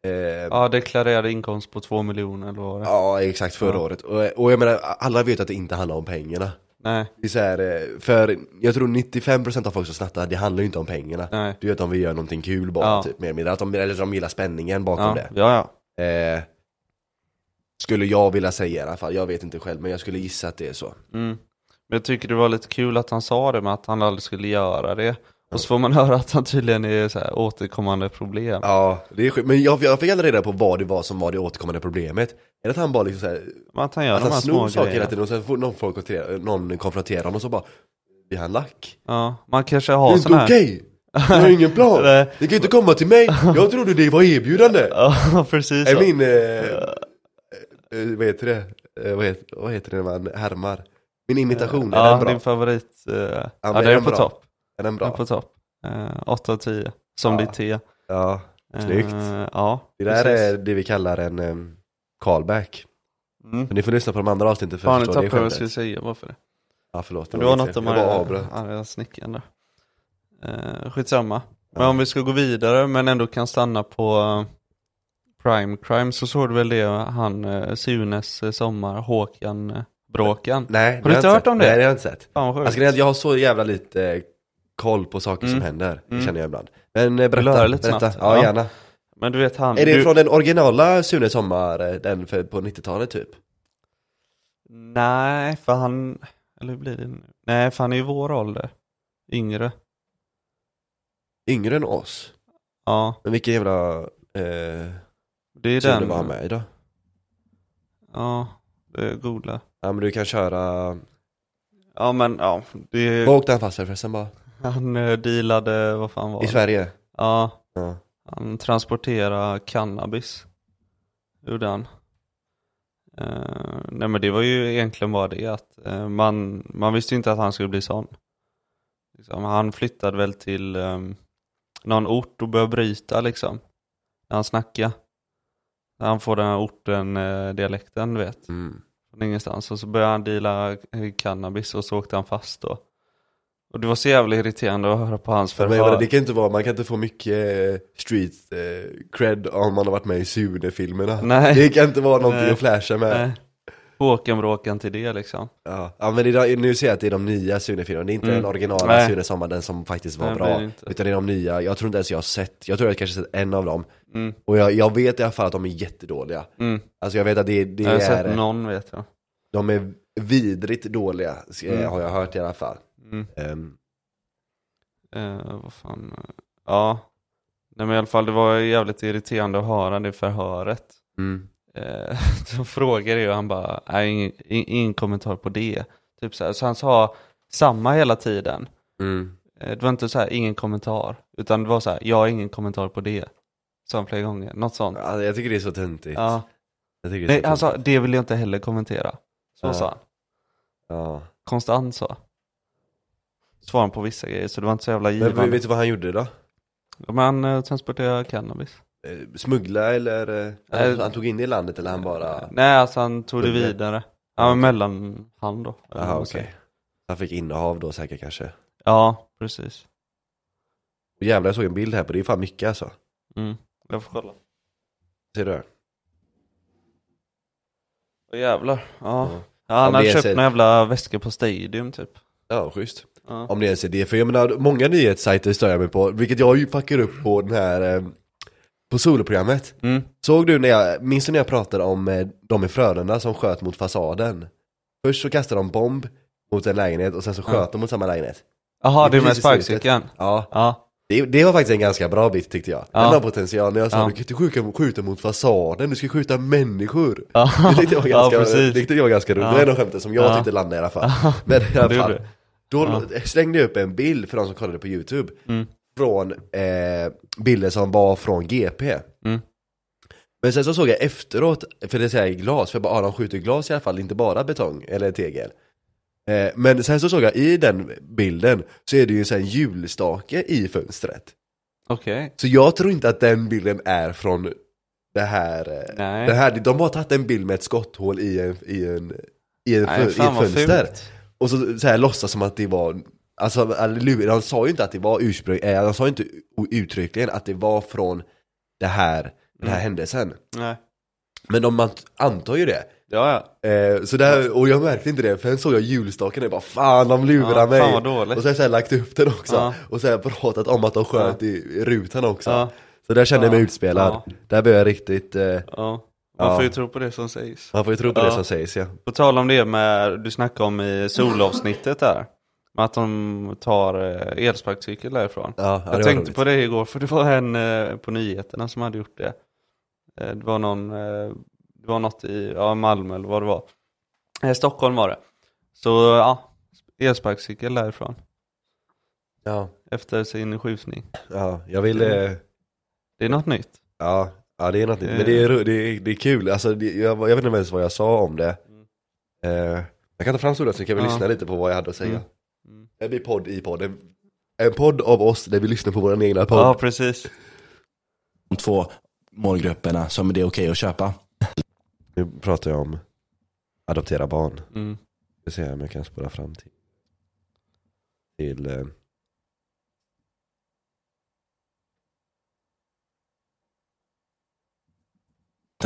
Eh, ja. ja, deklarerade inkomst på två miljoner eller vad det? exakt, förra Ja. året. Och, och jag menar, alla vet att det inte handlar om pengarna. Nej, Det är så här, eh, för jag tror 95% av folk som snattar, det handlar ju inte om pengarna. nej. Du vet om vi gör någonting kul bara, Ja. typ, mer eller mindre. Att de, eller de gillar spänningen bakom Ja, det. ja, ja. Eh, skulle jag vilja säga i alla fall, jag vet inte själv, men jag skulle gissa att det är så. Mm. Men jag tycker det var lite kul att han sa det med att han aldrig skulle göra det. Och så får man höra att han tydligen är så här återkommande problem. Ja, det är sjukt. Men jag, jag fick aldrig reda på vad det var som var det återkommande problemet. Är det att han bara liksom såhär, att han gör att han snor saker hela tiden och sen får någon, folk konfrontera, någon konfronterar honom och så bara Blir han lack? Ja, man kanske Det har är sån inte här... okej! Jag har ingen plan! Ni kan ju inte komma till mig! Jag trodde det var erbjudande! Ja, precis. Är min, eh, eh, vad heter det? Eh, vad, heter, vad heter det när man härmar? Min imitation, är Ja, den bra? din favorit. eh, ja, den är är den på bra? topp. Är den Den är bra? på topp. Uh, 8 av 10. Som Ja. ditt te. Ja, Eh, Snyggt. ja, det där precis. är det vi kallar en um, callback Mm. Men ni får lyssna på de andra avsnitten för Fan, att nu förstå det tappade jag vad jag skämtet skulle säga. Varför det? Ja förlåt, Det var mitt något om bara arga snickaren där. Uh, skitsamma. Men Ja. om vi ska gå vidare men ändå kan stanna på, Crime Crime så såg du väl det, han eh, Sunes eh, sommar, Håkan eh, Bråkan. Nej, Har det du inte hört sett. om det? Nej, det har jag inte sett. Fan vad sjukt. Alltså, jag har så jävla lite eh, koll på saker som Mm. händer, det Mm. känner jag ibland. Men eh, berätta, lite berätta. snabbt? Ja, Ja. gärna. Men du vet han, Är det du... från den originala Sune Sommar, eh, den för, på 90-talet typ? Nej, för han, eller hur blir det nu? Nej, för han är ju vår ålder. Yngre. Yngre än oss? Ja, Men vilken jävla eh, det är Sune den. var han med i då? Ja, det är googla. Ja men du kan köra, Ja men ja, det vad åkte han fast för förresten bara? Han eh, dealade, vad fan var I det? Sverige? Ja, Ja. han transporterade cannabis. Gjorde han. Eh, nej men det var ju egentligen bara det att eh, man, man visste inte att han skulle bli sån. Liksom, han flyttade väl till um, någon ort och började bryta liksom. När han snackade. När han får den här orten, eh, dialekten du vet. Mm. Från ingenstans. Och så började han deala eh, cannabis och så åkte han fast då. Och det var så jävla irriterande att höra på hans förhör. men, det kan inte vara, man kan inte få mycket eh, street eh, cred om man har varit med i Sune-filmerna. Nej. Det kan inte vara någonting Nej. att flasha med. Nej. Håkan bråkan till det liksom. Ja. ja men är, nu ser jag att det är de nya Sune-filmerna, det är inte Mm. den originala Nej. Sune Sommar, den som faktiskt var Nej, bra. det. Utan det är de nya, jag tror inte ens jag har sett, jag tror jag kanske sett en av dem. Mm. Och jag, jag vet i alla fall att de är jättedåliga. Mm. Alltså jag vet att det, det Jag har är, sett någon vet jag. de är vidrigt dåliga, Mm. har jag hört i alla fall. Mm. Ehm, Eh, vad fan. Ja. Nej men i alla fall det var jävligt irriterande att höra det förhöret. mm. Eh, så frågade jag och han bara, nej ingen, ing- ingen kommentar på det. Typ så, här. så han sa samma hela tiden. Mm. Eh, Det var inte så här, ingen kommentar. Utan det var så här, jag har ingen kommentar på det. Sa han flera gånger, något sånt. Ja, jag tycker det är så töntigt. Ja. Nej, han sa, det vill jag inte heller kommentera. Så Ja. sa han. Ja. Konstant så. Svarade han på vissa grejer, så det var inte så jävla Men givande. vet du vad han gjorde då? Men han eh, transporterade cannabis. Eh, Smuggla eller? Nej. Han, tog in det i landet eller han bara? Nej, alltså han tog det vidare. Ja, men mellan han då. Jaha okej. säger. Han fick innehav då säkert kanske. Ja, precis. Jävlar jag såg en bild här på det, är fan mycket alltså. Mm. Jag får kolla. Ser du? Åh jävlar. Ja. Ja. ja han hade det är köpt några jävla väskor på Stadium typ. Ja, schysst. Ja. Om det ens är det, för jag menar många nyhetssajter stör jag mig på, vilket jag ju fuckar upp på den här, eh, på soloprogrammet. Mm. Såg du när jag, minns du när jag pratade om eh, de i Frölunda som sköt mot fasaden? Först så kastade de bomb mot en lägenhet och sen så Ja. sköt de mot samma lägenhet. Jaha, Det det med sparkcykeln? Ja, Ja. det, det var faktiskt en ganska bra bit tyckte jag. Den Ja. har potential, när jag sa Ja. du kan inte skjuta, skjuta mot fasaden, du ska skjuta människor. Ja, Det tyckte jag var ja ganska, det precis. tyckte jag var ganska roligt, Ja. det är nog skämtet som jag Ja. tyckte landade i alla fall. Men i alla fall. Då Ja. slängde jag upp en bild för de som kollade på youtube Mm. Från eh, bilder som var från GP Mm. Men sen så såg jag efteråt, för det säger glas, för jag bara, ah, de skjuter glas i alla fall, inte bara betong eller tegel eh, Men sen så såg jag i den bilden så är det ju en julstake i fönstret Okej. Så jag tror inte att den bilden är från det här, eh, Nej. det här de har tagit en bild med ett skotthål i en, i en, i en, Nej, i ett fönster fult. Och så, så här låtsas som att det var Alltså, han sa ju inte att det var ursprung, eh, han sa ju inte uttryckligen att det var från det här, den här Mm. händelsen Nej. Men de man antar ju det Ja, ja. eh, så där, Och jag märkte inte det, för sen såg jag julstaken och jag bara Fan de lurar Ja, mig! fan vad dåligt. Och så har jag så här lagt upp den också, Ja. och så har jag pratat om att de sköt i rutan också Ja. Så där kände jag mig Ja. utspelad, Ja. där blev jag riktigt, eh, Ja. Man Ja. får ju tro på det som sägs. man får ju tro på Ja. det som sägs ja På tal om det med, du snackade om i solavsnittet där. Att de tar eh, elsparkcykel därifrån. Ja, jag tänkte roligt. på det igår, för det var en eh, på nyheterna som hade gjort det. Eh, det var någon, det var något i ja, Malmö eller vad det var. Eh, Stockholm var det. Så ja, elsparkcykel därifrån. Ja, Efter sin skjutning. ja, jag vill, eh, Det är något nytt. Ja, ja det är något nytt. Eh. Men det är, ro- det är, det är kul, alltså, det, jag, jag vet inte ens vad jag sa om det eh, Jag kan ta fram stolen så kan vi Ja. lyssna lite på vad jag hade att säga Mm. Det blir podd i podden En podd av oss där vi lyssnar på vår egna podd Ja, precis. de två målgrupperna som det är okej att köpa. Nu pratar jag om adoptera barn Mm. Vi ser om jag kan spåra fram till Till eh,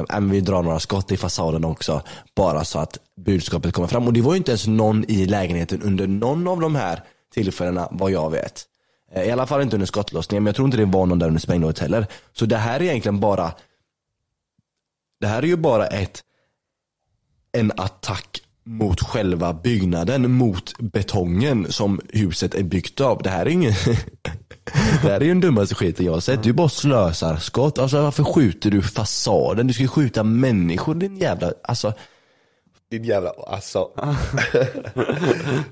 att äh, men vi drar några skott i fasaden också. Bara så att budskapet kommer fram. Och det var ju inte ens någon i lägenheten under någon av de här tillfällena vad jag vet. I alla fall inte under skottlossningen, men jag tror inte det var någon där under sprängdådet heller. Så det här är egentligen bara Det här är ju bara ett en attack mot själva byggnaden, mot betongen som huset är byggt av. Det här är ingen Det här är ju den dummaste skiten jag har sett. Du bara slösar skott. Alltså varför skjuter du fasaden? Du ska ju skjuta människor din jävla, alltså Din jävla, alltså.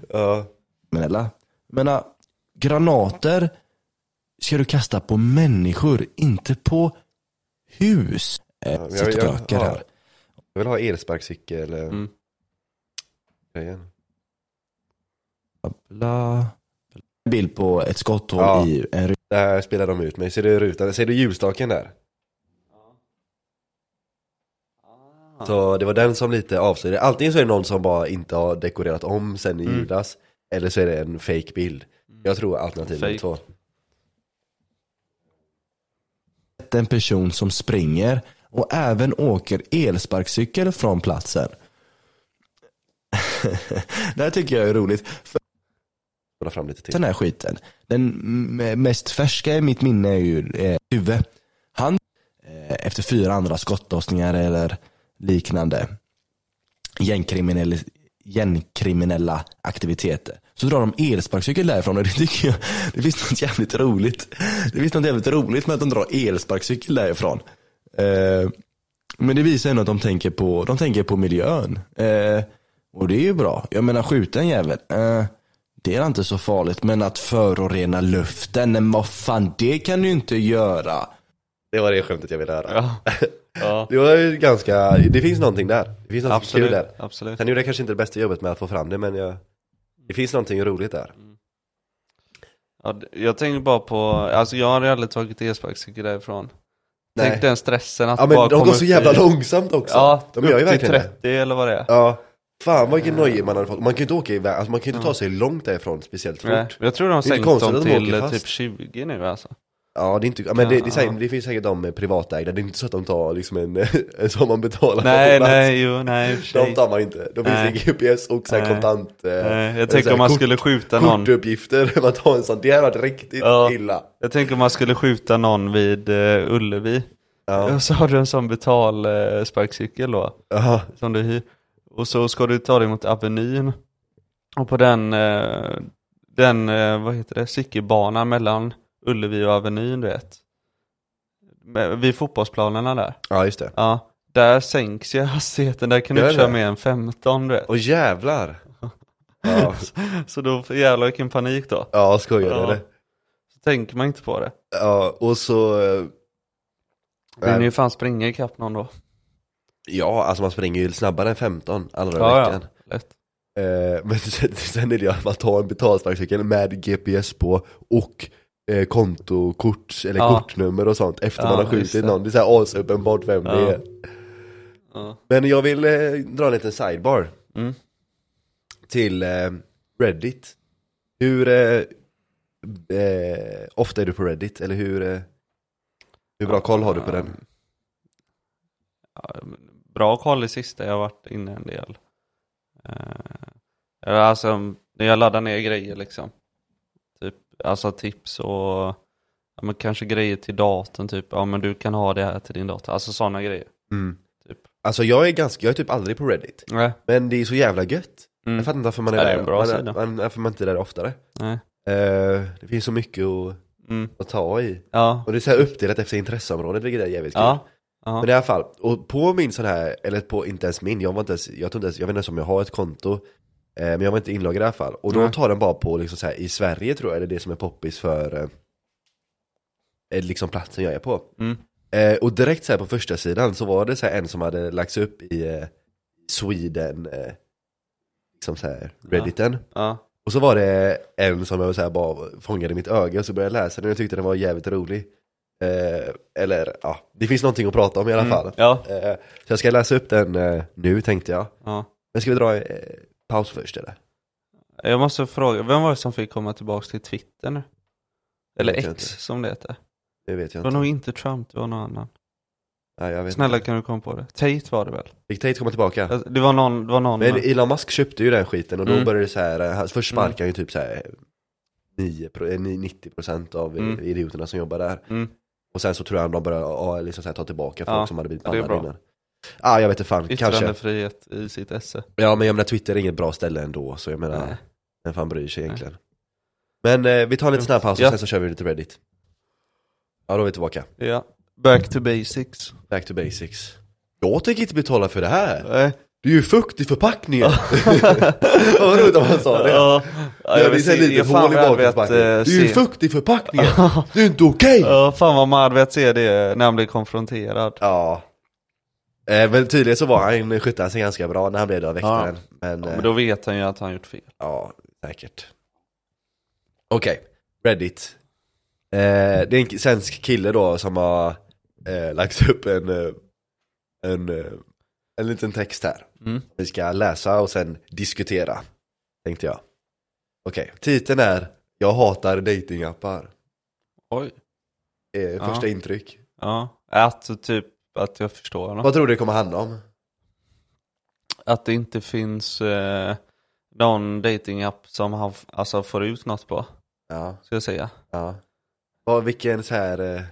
ja. Men eller? Men granater ska du kasta på människor, inte på hus. Eh, sitter och jag- röker ja. här. Jag vill ha elsparkcykel. Mm. Grejen. Bla. Bild på ett skotthål Ja. i en ruta. Där spelar de ut mig. Ser du rutan? Ser du ljusstaken där? Så det var den som lite avslöjade. Antingen så är det någon som bara inte har dekorerat om sen i Mm. julas. Eller så är det en fake bild. Jag tror alternativ nummer Fake. två. en person som springer och även åker elsparkcykel från platsen det här tycker jag är roligt. För fram lite till. den här skiten, den mest färska i mitt minne är ju eh, Tuve. Han, eh, efter fyra andra skottlossningar eller liknande gängkriminell, gängkriminella aktiviteter så drar de elsparkcykel därifrån och det tycker jag, det finns något jävligt roligt. Det finns något jävligt roligt med att de drar elsparkcykel därifrån. Eh, men det visar ändå att de tänker på, de tänker på miljön. Eh, och det är ju bra. Jag menar skjuta en jävel. Eh, det är inte så farligt. Men att förorena luften, men vad fan det kan du inte göra. Det var det skämtet jag ville höra. Ja. ja. Det var ju ganska, det finns någonting där. Det finns något kul Absolut. där. Absolut. Sen gjorde jag kanske inte det bästa jobbet med att få fram det men jag, det finns någonting roligt där. Ja, d- jag tänker bara på, alltså jag har aldrig tagit elsparkcykel därifrån. Nej. Tänk den stressen att Ja men bara de går så jävla i- långsamt också. Ja, de gör ju verkligen det. 30 eller vad det är. Ja. Fan vilken nöje man hade fått. Man kan ju inte åka iväg, alltså man kan ju inte ta sig långt därifrån speciellt fort. Nej, jag tror de har Det är inte sänkt konstigt dem att de till åker eh, fast. typ 20 nu alltså. Ja det är inte, ja, men det, det, är säkert, det finns säkert de eh, privatägda, det är inte så att de tar liksom en, en som man betalar Nej, plats. nej, jo, nej i och för De tar man inte. De finns Nej. GPS och så här Nej. kontant eh, Nej, jag tänker så här om man kort- skulle skjuta någon. Kortuppgifter, man tar en sån, det hade varit riktigt Ja. illa. Jag tänker om man skulle skjuta någon vid uh, Ullevi. Ja. Och så har du en sån betal uh, sparkcykel då. Ja. Som du hyr. Och så ska du ta dig mot Avenyn. Och på den, eh, den eh, vad heter det, cykelbanan mellan Ullevi och Avenyn du vet. Vid fotbollsplanerna där. ja just det. Ja, där sänks ju hastigheten, där kan du inte köra mer än 15 du vet. Och jävlar. Ja, Så då, jävlar vilken panik då. ja skojar Ja. eller? Så tänker man inte på det. Ja, och så... eh, Men ju fan springa ikapp någon då. Ja, alltså man springer ju snabbare än 15 andra Ja, ja. veckan. Lätt. Eh, men sen, sen är det ju att man tar en betalsparkcykel med GPS på och eh, kontokort eller Ja. kortnummer och sånt efter Ja, man har just skjutit det. någon. Det är såhär asuppenbart vem det Ja. är. Ja. Men jag vill eh, dra en liten sidebar Mm. till eh, Reddit. Hur eh, eh, ofta är du på Reddit? Eller hur, eh, hur bra koll har du på den? Ja, men bra koll i sista, jag har varit inne en del. Eh, alltså, när jag laddar ner grejer liksom. Typ, alltså tips och ja, men kanske grejer till datorn typ. Ja men du kan ha det här till din dator. Alltså sådana grejer. Mm. Typ. Alltså jag är ganska, jag är typ aldrig på Reddit. Nej. Men det är så jävla gött. Mm. Jag fattar inte varför man är Ja, är där. bra man, sida. man, varför man inte är där oftare. Nej. Eh, det finns så mycket att, Mm. att ta i. Ja. Och det är så här uppdelat efter intresseområdet, vilket är jävligt kul. Ja. Ja. Men i alla fall, och på min sån här, eller på, inte ens min, jag var inte ens, jag tror inte ens, jag vet inte ens om jag har ett konto eh, Men jag var inte inloggad i alla fall, och då Nej. tar den bara på liksom så här, i Sverige tror jag, är det som är poppis för eh, liksom platsen jag är på Mm. eh, Och direkt så här på första sidan så var det så här en som hade lagts upp i eh, Sweden, eh, liksom så här, redditen Ja. Och så var det en som jag så här bara fångade mitt öga, så började jag läsa den och jag tyckte den var jävligt rolig eh, Eller ja, det finns någonting att prata om i alla Mm. fall Ja. Eh, Så jag ska läsa upp den eh, nu tänkte jag. ja. Men ska vi dra eh, paus först eller? Jag måste fråga, vem var det som fick komma tillbaka till Twitter nu? Eller vet jag X inte. som det heter. Det vet jag Det var inte. nog inte Trump, det var någon annan. Ja, jag vet Snälla inte. kan du komma på det? Tate var det väl? Fick Tate komma tillbaka? Alltså, Det var någon, det var någon Men Elon Musk köpte ju den skiten och då Mm. började det så här, eh, han- först sparkade han ju typ så här 9, pro- eh, 90% av Mm. idioterna som jobbar där. Mm. Och sen så tror jag de började ja, liksom så här, ta tillbaka folk Ja, som hade blivit bannade innan. Ja, ah, jag vet inte fan, kanske. Yttrandefrihet i sitt esse. Ja men jag menar Twitter är inget bra ställe ändå, så jag menar, Nej. vem fan bryr sig egentligen? Men eh, vi tar en liten snabb paus och Ja. sen så kör vi lite Reddit. Ja, då är vi tillbaka. Ja. Back to basics. Back to basics. Jag tänker inte betala för det här. Nej. Det är ju fukt i förpackningen. Vad roligt om han sa det. Ja, ja, jag vill litet jag fan hål i vad eh, Det är ju se. fukt i förpackningen. Det är inte okej. Ja, fan vad man velat se det när han blev konfronterad. Ja. Eh, men tydligen så var han, skötte han sig ganska bra när han blev av väktaren. Men, Ja, eh, men då vet han ju att han gjort fel. ja, säkert. Okej, Reddit. Eh, det är en svensk kille då som har eh, lagt upp en, eh, en, eh, en liten text här. Mm. Vi ska läsa och sen diskutera, tänkte jag. Okej, titeln är Jag hatar datingappar. Oj. Eh, Ja. första intryck. Ja, att typ att jag förstår honom. Vad tror du det kommer handla om? Att det inte finns eh, någon datingapp som han alltså, får ut något på, Ja, ska jag säga. ja. Vad, vilken så här, eh,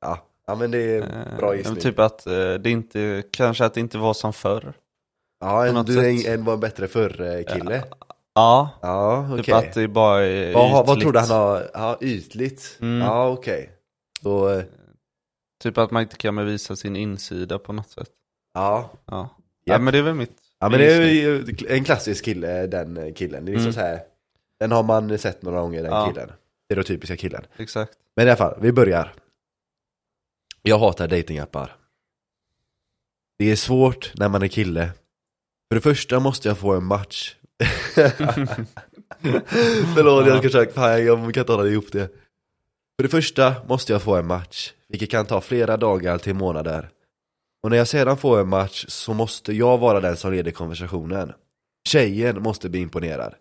ja, ja men det är Eh, bra gissning. Typ att eh, det inte, kanske att det inte var som förr. ja, en, du är sätt. en, en var en bättre förr kille. Ja, Ja, okej. typ att det bara är Vad, vad ytligt. tror du han har, ja ytligt? Mm. Ja okej. Så, eh, Typ att man inte kan bevisa sin insida på något sätt. ja. Ja, ja men det är väl mitt. Ja men det är ju en klassisk kille, den eh, killen. Det är liksom Mm. så här. Den har man sett några gånger, den Ja. killen. Det är då typiska killen. Exakt. Men i alla fall, vi börjar. Jag hatar datingappar. Det är svårt när man är kille. För det första måste jag få en match. Förlåt, jag ska försöka, fan jag kan inte hålla ihop det. För det första måste jag få en match, vilket kan ta flera dagar till månader. Och när jag sedan får en match så måste jag vara den som leder konversationen. Tjejen måste bli imponerad.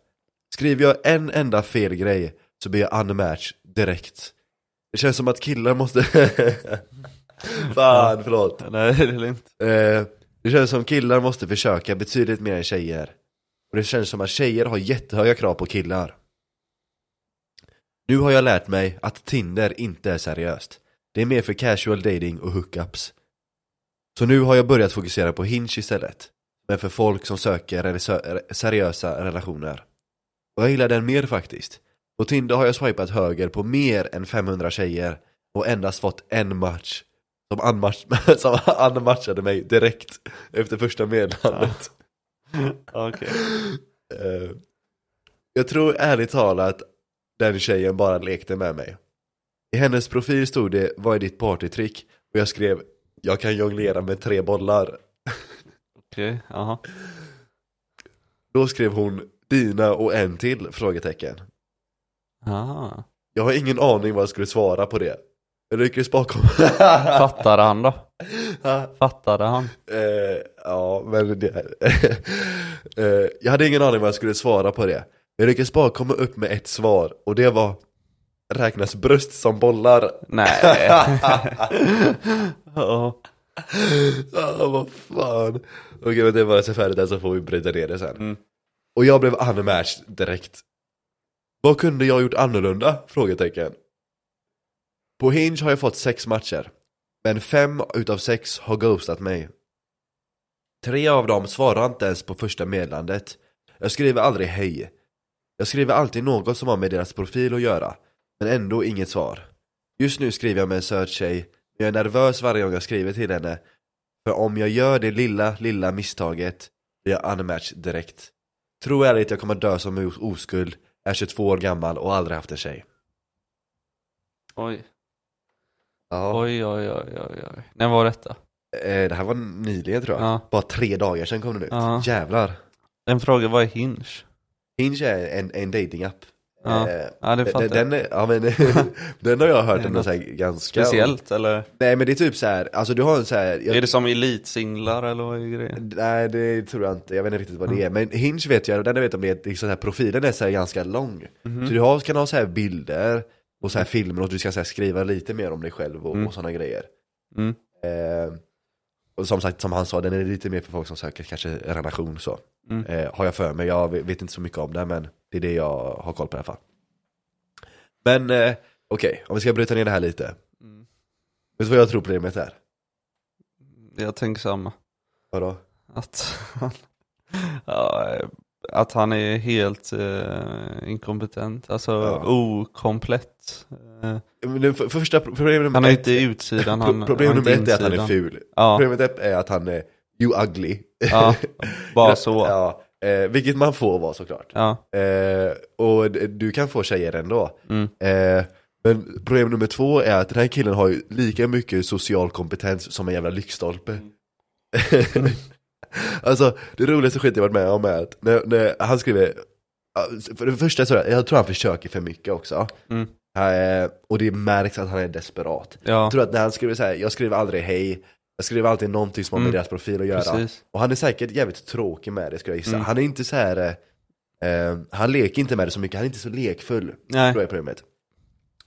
Skriver jag en enda fel grej så blir jag unmatch direkt. Det känns som att killar måste... Fan, förlåt. Nej det är lugnt. Eh, det känns som killar måste försöka betydligt mer än tjejer. Och det känns som att tjejer har jättehöga krav på killar. Nu har jag lärt mig att Tinder inte är seriöst. Det är mer för casual dating och hookups. Så nu har jag börjat fokusera på Hinge istället. Men för folk som söker seriösa relationer. Och jag gillar den mer faktiskt. På Tinder har jag swipat höger på mer än 500 tjejer och endast fått en match som, unmatch, som unmatchade mig direkt efter första meddelandet. Okej. Eh, jag tror ärligt talat den tjejen bara lekte med mig. I hennes profil stod det 'Vad är ditt partytrick?' och jag skrev 'Jag kan jonglera med tre bollar' Okej, jaha. Då skrev hon 'Dina och en till?' frågetecken. Aha. Jag har ingen aning vad jag skulle svara på det. Jag lyckades bakom. Fattade han då? Fattade han? Eh, ja, men det, eh, Jag hade ingen aning vad jag skulle svara på det. Jag lyckades bara komma upp med ett svar och det var Räknas bröst som bollar? Nej. Ja. Ja, vad fan. Okej, men det var så färdigt där så får vi bryta ner det sen. Mm. Och jag blev unmatched direkt. Vad kunde jag gjort annorlunda? Frågetecken. På Hinge har jag fått sex matcher. Men fem utav sex har ghostat mig. Tre av dem svarar inte ens på första meddelandet. Jag skriver aldrig hej. Jag skriver alltid något som har med deras profil att göra. Men ändå inget svar. Just nu skriver jag med en söt tjej. Men jag är nervös varje gång jag skriver till henne. För om jag gör det lilla, lilla misstaget blir jag unmatched direkt. Tro ärligt jag kommer dö som oskuld, är 22 år gammal och aldrig haft en tjej. Oj. Ja. Oj, oj, oj, oj, oj. När var detta? Eh, det här var nyligen tror jag. Ja. Bara tre dagar sedan kom den ut. Ja. Jävlar. En fråga, vad är Hinge? Hinge är en, en datingapp. Ja. Eh, Ja, det fattar den, den, ja, men, den har jag hört ändå något så ganska Speciellt, eller? Nej men det är typ så här, alltså du har en så här, jag, Är det som elitsinglar, eller vad är grejen? Nej det tror jag inte, jag vet inte riktigt vad det är Men Hinge vet jag, den jag vet om det är liksom så här, profilen är så här ganska lång Mhm. Så du har, kan ha så här bilder och så här filmer och du ska så här skriva lite mer om dig själv och, Mm. och sådana grejer Mm. eh, och som sagt, som han sa, den är lite mer för folk som söker kanske en relation så. Mm. Eh, har jag för mig, jag vet inte så mycket om det men det är det jag har koll på i alla fall. Men eh, okej, om vi ska bryta ner det här lite. Mm. Vet du vad jag tror problemet är? Jag tänker samma. Vadå? Att han, ja, eh, att han är helt eh, inkompetent, alltså Ja. okomplett. Eh, för, första pro- problemet han ett, inte utsidan, han pro- problemet har nummer ett är att han är ful. Ja, Problemet ett är att han är you ugly. ja, bara så. Ja, eh, vilket man får vara såklart. Ja, Eh, och du kan få tjejer ändå. mm, Eh, men problem nummer två är att den här killen har ju lika mycket social kompetens som en jävla lyktstolpe. alltså det roligaste skit jag varit med om är att när, när han skriver, för det första så jag tror han försöker för mycket också. Mm. Eh, och det märks att han är desperat. ja, Jag tror att när han skriver så här, jag skriver aldrig hej, jag skriver alltid någonting som har med Mm. deras profil att göra. precis. Och han är säkert jävligt tråkig med det skulle jag gissa. Mm. Han är inte så här. Eh, eh, han leker inte med det så mycket, han är inte så lekfull. Nej, Tror jag är problemet.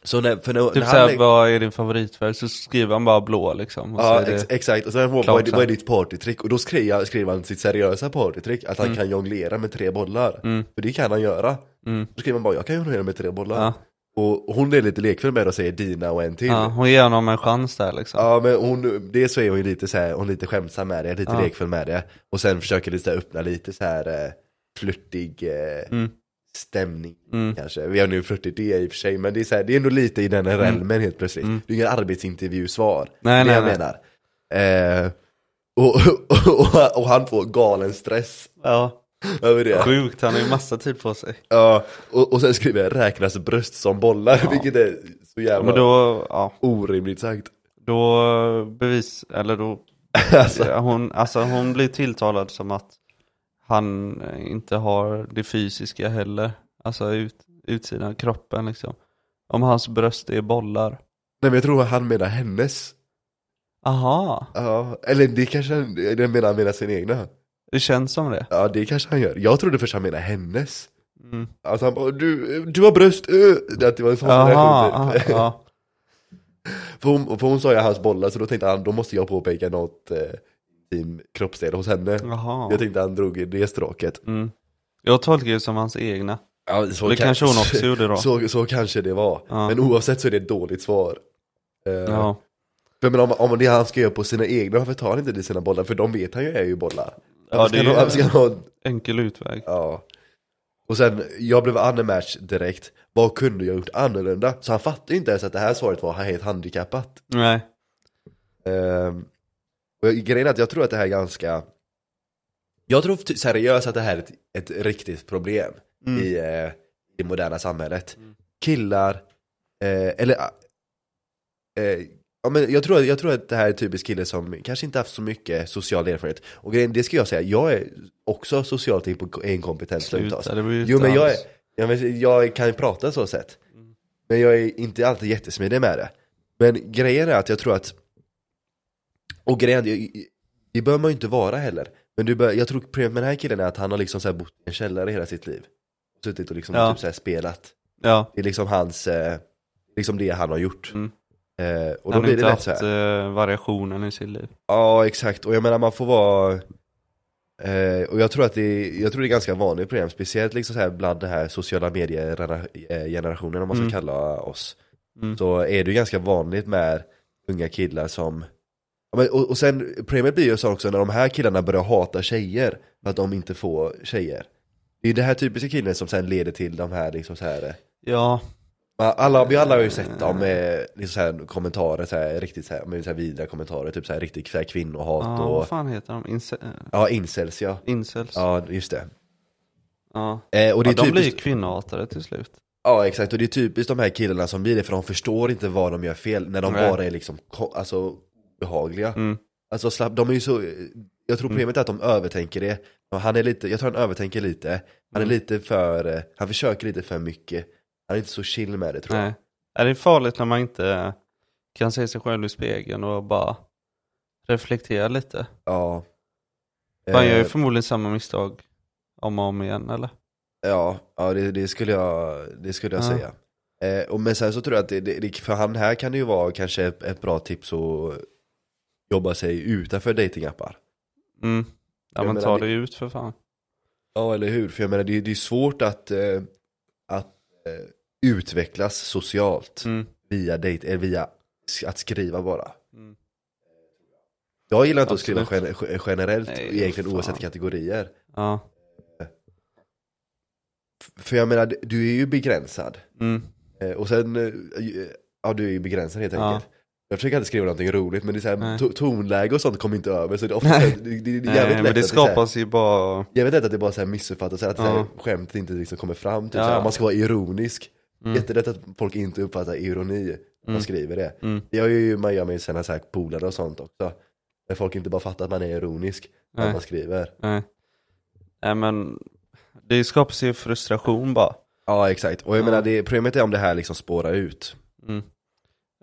Så när, för när, typ när han såhär, lek- vad är din favoritfärg? Så skriver han bara blå liksom. Och Ja ex exakt, och sen vad, vad, är, vad är ditt partytrick? Och då skriver, skriver han sitt seriösa partytrick, att han Mm. kan jonglera med tre bollar. Mm, För det kan han göra. mm, Då skriver han bara, jag kan jonglera med tre bollar. ja, Och hon är lite lekfull med och säger Dina och en till. ja, hon ger honom en chans där liksom. Ja men hon, dels så är hon ju lite så här, hon är lite skämtsam med det, lite Ja. lekfull med det Och sen försöker lite så här öppna lite så här eh, flörtig eh, Mm, stämning mm, kanske. Vi har nu flörtigt det i och för sig, men det är, så här, det är ändå lite i den här relmen helt plötsligt. Mm. Det är ingen arbetsintervjusvar, Nej, det är nej, jag nej. menar. Eh, och, och, och, och han får galen stress. Ja, över det. Sjukt, han har ju massa tid på sig. Ja, och, och sen skriver jag räknas bröst som bollar, Ja. vilket är så jävla men då, ja, orimligt sagt. Då bevis, eller då, alltså, hon, alltså hon blir tilltalad som att han inte har det fysiska heller. Alltså ut, utsidan av kroppen liksom. Om hans bröst är bollar. Nej men jag tror han menar hennes Aha, Ja, eller det kanske han, menar han menar sin egna det känns som det. Ja det kanske han gör, jag trodde först han menade hennes Mm. Alltså han bara, du, du har bröst, uh! Att det var en sån Aha, reaktion aha, typ ja. för, hon, för hon sa ju hans bollar så då tänkte han, då måste jag påpeka något eh, team kroppsdel hos henne Jaha. Jag tänkte han drog i det stråket Mm. Jag tolkar det som hans egna. ja, så det kan- kanske hon också gjorde då. så, så kanske det var, Ja. men oavsett så är det ett dåligt svar Eh, Ja. För men om, om det han ska göra på sina egna, varför tar han inte det sina bollar? För de vet han ju är ju bollar Ja, det är han ha enkel utväg. Ja. Och sen, jag blev unmatch direkt. Vad kunde jag gjort annorlunda? Så han fattade ju inte ens att det här svaret var helt handikappat. Nej. Ehm, och grejen är att jag tror att det här är ganska Jag tror seriöst att det här är ett, ett riktigt problem Mm. i, eh, det moderna samhället. Mm. Killar, eh, eller eh, Ja, men jag, tror, jag tror att det här är en typisk kille som kanske inte haft så mycket social erfarenhet Och grejen, det ska jag säga, jag är också socialt inkompetent stundtals Sluta, det Jo men jag, är, jag, men, jag kan ju prata så sätt Mm. Men jag är inte alltid jättesmidig med det Men grejen är att jag tror att Och grejen, är- det bör man ju inte vara heller Men du bör, jag tror problemet med den här killen är att han har liksom så här bott i en källare hela sitt liv Suttit och liksom Ja. typ så spelat Ja, Det är liksom hans, eh, liksom det han har gjort Mm. eh, Och då han har blir inte det lätt haft så här. eh, variationen i sitt liv. Ja exakt, och jag menar man får vara eh, Och jag tror att det är, jag tror det är ganska vanligt problem, speciellt liksom så här bland den här sociala medier-generationen om man ska Mm. kalla oss Mm. Så är det ju ganska vanligt med unga killar som men, och, och sen problemet blir ju så också när de här killarna börjar hata tjejer för att de inte får tjejer Det är det här typiska killen som sen leder till de här liksom så här Ja, alla, vi alla har ju sett dem med liksom så här kommentarer, så här, riktigt så här, med så här vidriga kommentarer, typ så här riktigt så här kvinnohat ja och vad fan heter de? Ince Ja, incels ja. incels? Ja, just det. Ja. Eh, och det är ja, de blir ju typiskt, kvinnohatare till slut. ja exakt, och det är typiskt de här killarna som blir det för de förstår inte vad de gör fel när de Nej. bara är liksom, alltså behagliga. Mm. Alltså slapp, de är ju så, jag tror problemet är att de övertänker det. Han är lite, jag tror han övertänker lite. Han är Mm. lite för, eh, han försöker lite för mycket. Han är inte så chill med det tror jag. Nej. Är det farligt när man inte kan se sig själv i spegeln och bara reflektera lite? Ja. Man gör ju Eh, förmodligen samma misstag om och om igen eller? Ja, ja det, det skulle jag, det skulle jag Ja. säga. Eh, och men sen så tror jag att det, det, för han här kan det ju vara kanske ett, ett bra tips att jobba sig utanför datingappar. Mm. Ja men ta det- ut för fan. Ja, eller hur? För jag menar, det, det är svårt att, eh, att eh, utvecklas socialt Mm. via date, eller via s- att skriva bara. Mm. Jag gillar inte att skriva Absolut. gen- generellt, Nej, egentligen fan. oavsett kategorier. Ja. För jag menar, du är ju begränsad. Mm. Eh, Och sen, eh, ja du är ju begränsad helt Ja. Jag försöker inte skriva någonting roligt men det är så här, Nej. to- tonläge och sånt kommer inte över så det är ofta det, det, det är jävligt Nej, lätt men det att så här- skapas ju bara... Jag vet inte att det bara så här missuppfattas, så att Ja. skämtet inte liksom kommer fram, typ, Ja. så här, om man ska vara ironisk. Mm. Jättelätt att folk inte uppfattar ironi när man Mm. skriver det. Mm. Jag är ju, man gör med sina så här polare och sånt också. När folk inte bara fattar att man är ironisk när Nej. man skriver. Nej. Nej men, det skapas ju frustration bara. Ja exakt, och jag Ja. menar det, problemet är om det här liksom spårar ut. Mm.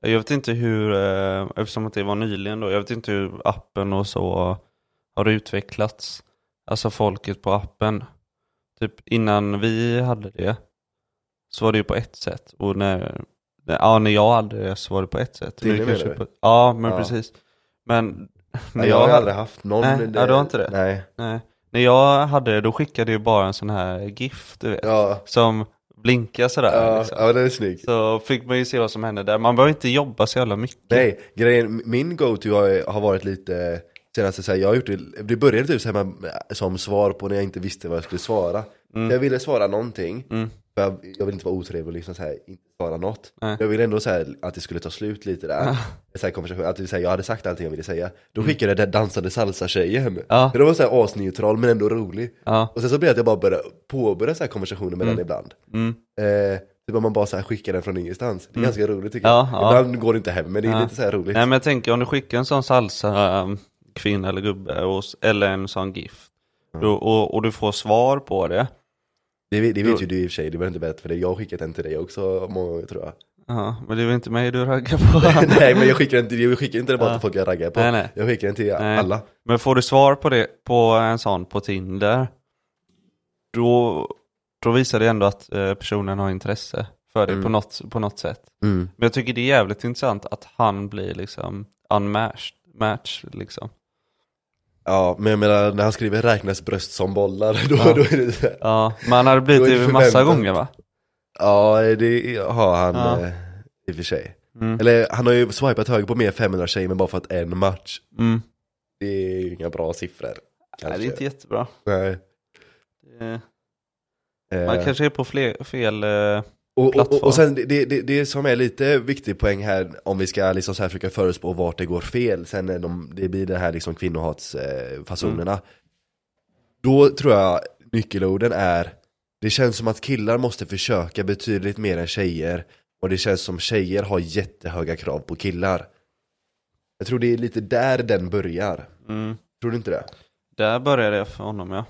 Jag vet inte hur, eh, eftersom att det var nyligen då, jag vet inte hur appen och så har utvecklats. Alltså folket på appen. Typ innan vi hade det så var det ju på ett sätt. Och när, ja, när jag hade det så var det på ett sätt. Nu kanske menar du? på, ja, men Ja. precis. Men när Nej, jag har aldrig haft någon Nej, ja, du har inte det? Nej. Nej. När jag hade det, då skickade jag bara en sån här GIF, du vet. Ja, Som blinkar sådär. ja, liksom. ja den är snygg. Så fick man ju se vad som hände där. Man behöver inte jobba så jävla mycket. Nej, grejen, min go-to har, har varit lite senaste så här, jag har gjort det, det började typ så här, med- som svar på när jag inte visste vad jag skulle svara. Mm. Jag ville svara någonting, Mm. för jag, jag vill inte vara otrevlig och liksom så här, inte svara något. Nej. Jag ville ändå så här, att det skulle ta slut lite där. Så här, konversation, att så här, jag hade sagt allting jag ville säga. Då skickade jag den dansande salsa-tjejen. Mm. Ja. Det var så här asneutral men ändå rolig. Ja. Och sen så blev det att jag bara började påbörja så här konversationer med den ibland. Mm. Eh, typ om man bara så här skickar den från ingenstans. Det är ganska roligt tycker Ja, jag. ja. Ibland går det inte hem men det är Ja. lite så här roligt. Nej men jag tänker om du skickar en sån salsa um, kvinna eller gubbe och, eller en sån GIF. Då, och, och du får svar på det. Det, vet- det vet Då- ju du i och för sig, du behöver inte berätta för det. Jag har skickat den till dig också många gånger tror jag. Ja, men det är väl inte mig du raggar på? nej men jag skickar till, jag skickar inte den bara till folk jag raggar på. Nej, nej. Jag skickar den till Nej. alla. Men får du svar på det på en sån på Tinder, då, då visar det ändå att eh, personen har intresse för det Mm. på, något, på något sätt. Men jag tycker det är jävligt intressant att han blir liksom unmatched, match liksom. Ja men jag menar när han skriver räknas bröst som bollar, då, Ja. då är det så här. Ja, men han hade blivit det massa gånger va? Ja det har han Ja. eh, i och för sig. Mm. Eller han har ju swipat höger på mer 500 tjejer men bara fått en match. Mm. Det är ju inga bra siffror. Nej, det är inte jättebra. Nej. Det, Eh, man kanske är på fler, fel... Eh, och, och, och, sen det, det, det som är lite viktig poäng här, om vi ska liksom så här försöka förutspå vart det går fel, sen när de, det blir det här liksom kvinnohatsfasonerna. Mm. Då tror jag nyckelorden är, det känns som att killar måste försöka betydligt mer än tjejer, och det känns som tjejer har jättehöga krav på killar. Jag tror det är lite där den börjar. mm. Tror du inte det? Där började det för honom ja.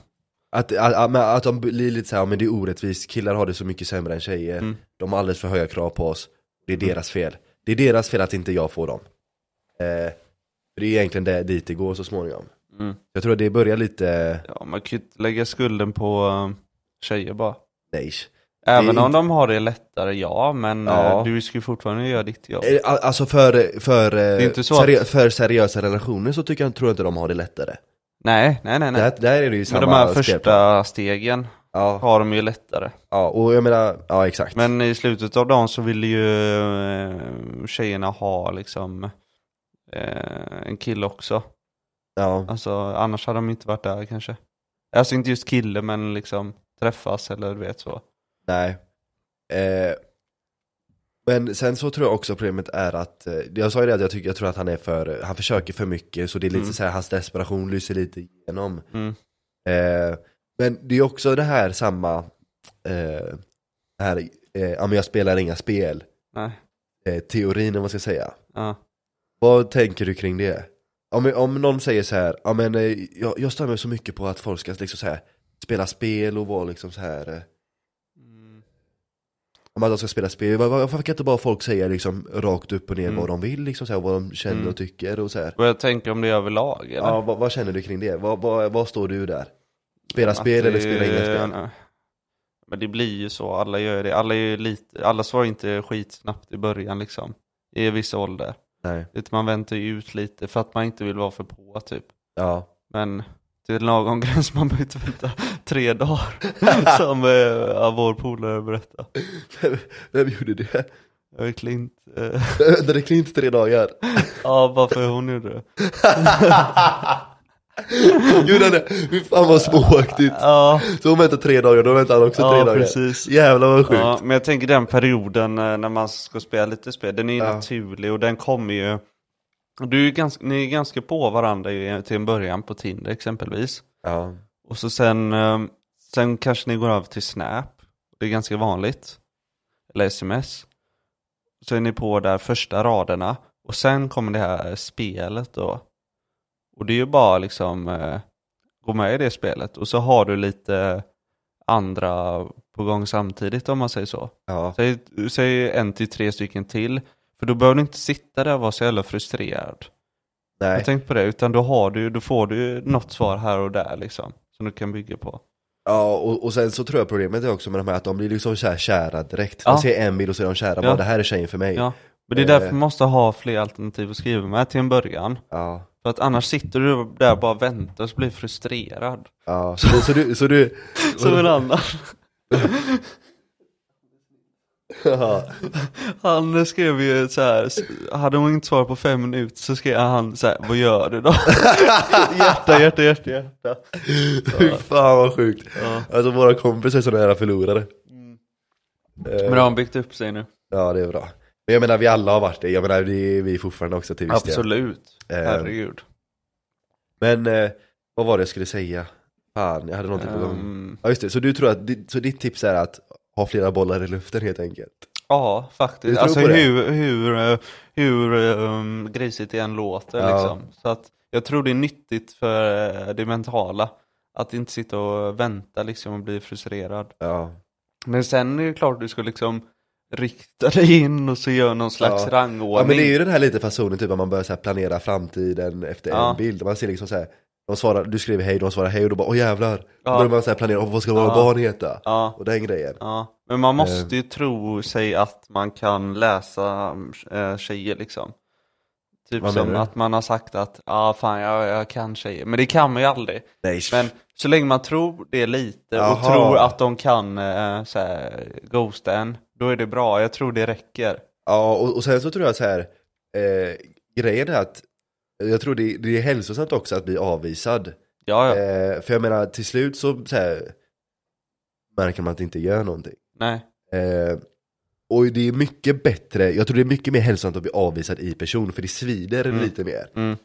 Att, att, att, de blir lite såhär, men det är orättvist, killar har det så mycket sämre än tjejer. Mm. De har alldeles för höga krav på oss. Det är deras fel. Det är deras fel att inte jag får dem. Eh, för det är egentligen det, dit det går så småningom. Mm. Jag tror att det börjar lite, Ja, man kan ju inte lägga skulden på eh, tjejer bara. nej. Även om de har det lättare, ja, men Ja. eh, du ska ju fortfarande göra ditt jobb. Eh, Alltså för, för, eh, inte seri- för seriösa relationer så tycker jag, tror jag inte de har det lättare. Nej, nej, nej. nej. Där, där är det ju Men samma de här första stegen Ja, har de ju lättare. ja, och jag menar, ja exakt. Men i slutet av dagen så vill ju eh, tjejerna ha liksom eh, en kille också. ja. Alltså annars hade de inte varit där kanske. Alltså inte just kille men liksom träffas eller du vet så. Nej. Eh, men sen så tror jag också problemet är att, eh, jag sa ju det att jag, tycker, jag tror att han är för, han försöker för mycket så det är lite Mm. så här, hans desperation lyser lite igenom. Mm. Eh, men det är också det här samma, eh, här, eh, ja men jag spelar inga spel, eh, teorin om man ska säga. Ja. Vad tänker du kring det? Om, om någon säger så här, ja men eh, jag, jag stör mig så mycket på att folk ska liksom så här, spela spel och vara liksom så här eh. Om att de ska spela spel, var- var- varför kan inte bara folk säga liksom rakt upp och ner Mm. vad de vill liksom så här, vad de känner Mm. och tycker och så här. Och jag tänker om det är överlag eller? Ja, vad, vad känner du kring det? Vad, vad, vad står du där? Spela Att spel eller det- spela inga spel? nej. Men det blir ju så, alla gör det. Alla är lite, alla svarar inte skitsnabbt i början liksom. I vissa ålder. Nej. Utan man väntar ju ut lite för att man inte vill vara för på typ. Ja. Men det är en lagom gräns, man behöver inte vänta tre dagar. som eh, vår polare berättade. Vem, vem gjorde det? Jag vet inte. Eh, Väntade Klint tre dagar? ja, varför hon gjorde det. Gjorde han det? Fy fan vad småaktigt. Ja, Så hon väntade tre dagar, då väntade han också tre ja dagar. precis. Jävlar vad sjukt. Ja, men jag tänker den perioden eh, när man ska spela lite spel, den är ju Ja. naturlig och den kommer ju du är ganska, Ni är ganska på varandra till en början på Tinder exempelvis. Ja. Och så sen, eh, sen kanske ni går över till Snap. Det är ganska vanligt. Eller sms. Så är ni på där första raderna. Och sen kommer det här spelet då. Och det är ju bara liksom eh, gå med i det spelet. Och så har du lite andra på gång samtidigt om man säger så. Ja. Säg, säg en till tre stycken till. För då behöver du inte sitta där och vara så jävla frustrerad. Nej. Jag tänkte på det, utan då, har du, då får du något svar här och där liksom. Som du kan bygga på. Ja, och, och sen så tror jag problemet är också med de här att de blir liksom så här kära direkt. Ja. De ser en bild och så är de kära, Ja. bara det här är tjejen för mig. Ja. Men det är Eh. därför man måste ha fler alternativ att skriva med till en början. Ja. För att annars sitter du där och bara väntar och så blir frustrerad. Ja, så, du- så du, så du Som en annan. Han skrev ju så här, hade hon inte svarat på fem minuter så skrev han så här, vad gör du då? hjärta, hjärta, hjärta, hjärta. fy fan vad sjukt. Ja. Alltså våra kompisar är sådana jävla förlorare. Eh, Men då har byggt upp sig nu. Ja, det är bra. Men jag menar, vi alla har varit det. Jag menar, det är vi fortfarande också till viss del. Absolut. Eh, Herregud. Men, eh, vad var det jag skulle säga? Fan, jag hade någonting på gång. Ehm, Ja just det, så du tror att, så ditt tips är att ha flera bollar i luften helt enkelt? Ja, faktiskt. Alltså hur, hur, hur um, grisigt det än låter Ja. liksom. Så att jag tror det är nyttigt för eh, det mentala. Att inte sitta och vänta liksom och bli frustrerad. Ja. Men sen är det klart du ska liksom rikta dig in och så göra någon slags Ja. rangordning. Ja men det är ju den här lite fasonen typ att man börjar så planera framtiden efter Ja. en bild. Man ser liksom så här, de svarar, du skriver hej, de svarar hej och då bara åh jävlar. Då Ja. börjar man så här planera, vad ska våra Ja. barn heta? Ja, Och den grejen. ja. Men man måste ju tro sig att man kan läsa äh, tjejer liksom. Typ Vad som att man har sagt att ja ah, fan jag, jag kan tjejer. Men det kan man ju aldrig. Nej, Men så länge man tror det lite och Jaha. tror att de kan eh, så här, ghosta en, då är det bra. Jag tror det räcker. Ja, och, och sen så tror jag så här, eh, grejen är att jag tror det, det är hälsosamt också att bli avvisad. Ja, ja. Eh, för jag menar, till slut så, så här, märker man att det inte gör någonting. Nej. Eh, och det är mycket bättre, jag tror det är mycket mer hälsosamt att bli avvisad i person, för det svider Mm. lite mer. Mm.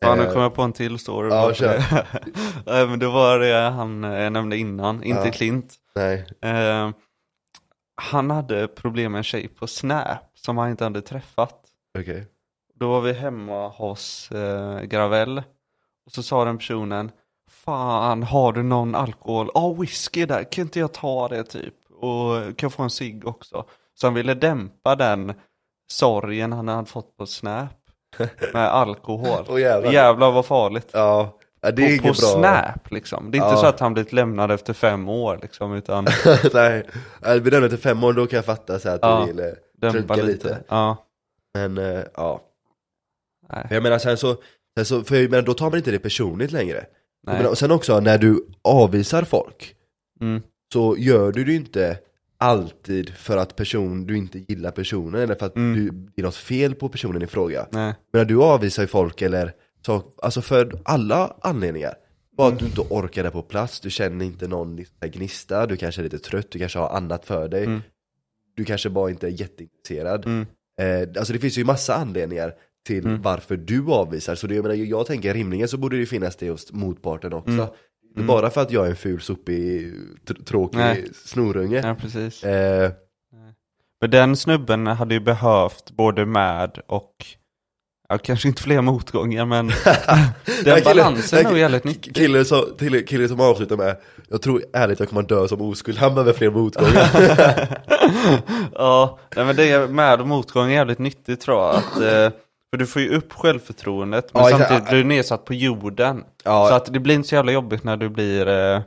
Ja, nu Eh, kommer jag på en till story. ja, kör. Nej, men det var det han eh, jag nämnde innan, inte Ja. Klint. Nej. Eh, han hade problem med en tjej på Snap som han inte hade träffat. Okej. Då var vi hemma hos eh, Gravell. Och så sa den personen Fan, har du någon alkohol? Ja, whisky där, kan inte jag ta det typ? Och kan jag få en cigg också? Så han ville dämpa den sorgen han hade fått på Snap med alkohol. Åh jävlar. Jävlar vad farligt. Ja, ja, det är på bra. Snap liksom. Det är inte Ja. så att han blivit lämnad efter fem år liksom, utan Nej, jag bedömer till fem år, då kan jag fatta så här att Ja. du vill eh, dämpa trunka lite. lite. Ja. Men eh, ja, Nej. jag menar sen så, sen så för jag menar, då tar man inte det personligt längre. Jag menar, och sen också när du avvisar folk, Mm. så gör du det inte alltid för att person, du inte gillar personen eller för att Mm. du, det är något fel på personen i fråga. Nej. Men du avvisar ju folk eller så, alltså för alla anledningar. Bara att du inte orkar det på plats, du känner inte någon liksom gnista, du kanske är lite trött, du kanske har annat för dig. Mm. Du kanske bara inte är jätteintresserad. Mm. Eh, alltså det finns ju massa anledningar till Mm. varför du avvisar. Så det, jag, menar, jag tänker rimligen så borde det finnas det hos motparten också. Mm. Inte bara för att jag är en ful, sopig, tr- tråkig Nej. snorunge. Ja, precis. Eh, Men den snubben hade ju behövt både med och, ja kanske inte fler motgångar men den kille- balansen är nog jävligt nyttig. Kille som, kille som avslutar med, jag tror ärligt jag kommer dö som oskuld, han behöver fler motgångar. ja, nej, men det med och motgång är jävligt nyttigt tror jag. Att, eh, för du får ju upp självförtroendet men Ja, samtidigt blir du nedsatt på jorden. Ja. Så att det blir inte så jävla jobbigt när du blir eh,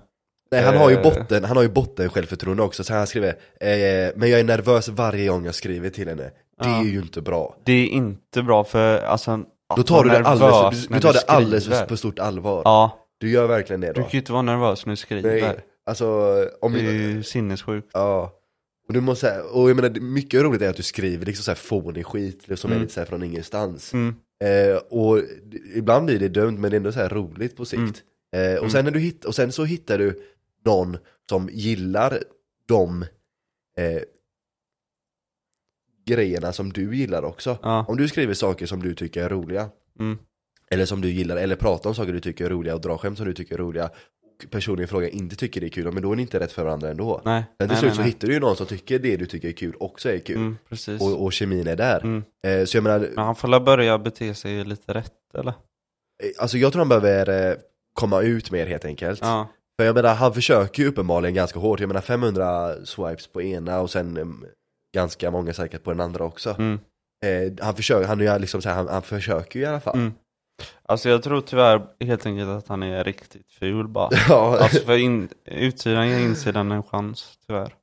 Nej han har ju Eh. botten, han har ju botten självförtroende också, så han skriver eh, Men jag är nervös varje gång jag skriver till henne Det Ja. är ju inte bra Det är inte bra för, alltså Då tar du det alldeles, när du tar det alldeles för, på stort allvar Ja, Du gör verkligen det du då kan ju inte vara nervös när du skriver. Nej, alltså om Det är ju sinnessjukt. Ja och du måste, och jag menar mycket roligt är att du skriver liksom såhär fånig skit som är Mm. lite såhär från ingenstans Mm. eh, Och ibland blir det dumt men det är ändå såhär roligt på sikt Mm. eh, och, sen när du hitt, och sen så hittar du någon som gillar de eh, grejerna som du gillar också Ja. Om du skriver saker som du tycker är roliga Mm. Eller som du gillar, eller pratar om saker du tycker är roliga och drar skämt som du tycker är roliga Och personen i fråga inte tycker det är kul, men då är ni inte rätt för varandra ändå Nej, Men till nej, slut så nej. hittar du ju någon som tycker det du tycker är kul också är kul Mm, precis. och, och kemin är där Mm. eh, Så jag menar, Men han får väl börja bete sig lite rätt eller? eh, alltså jag tror han behöver eh, komma ut mer helt enkelt Ja. För jag menar, han försöker ju uppenbarligen ganska hårt, jag menar 500 swipes på ena och sen eh, ganska många säkert på den andra också Mm. eh, Han försöker, han, är liksom så här, han, han försöker ju i alla fall Mm. Alltså jag tror tyvärr helt enkelt att han är riktigt ful bara. Ja, Alltså för in, utsidan ger insidan en chans, tyvärr.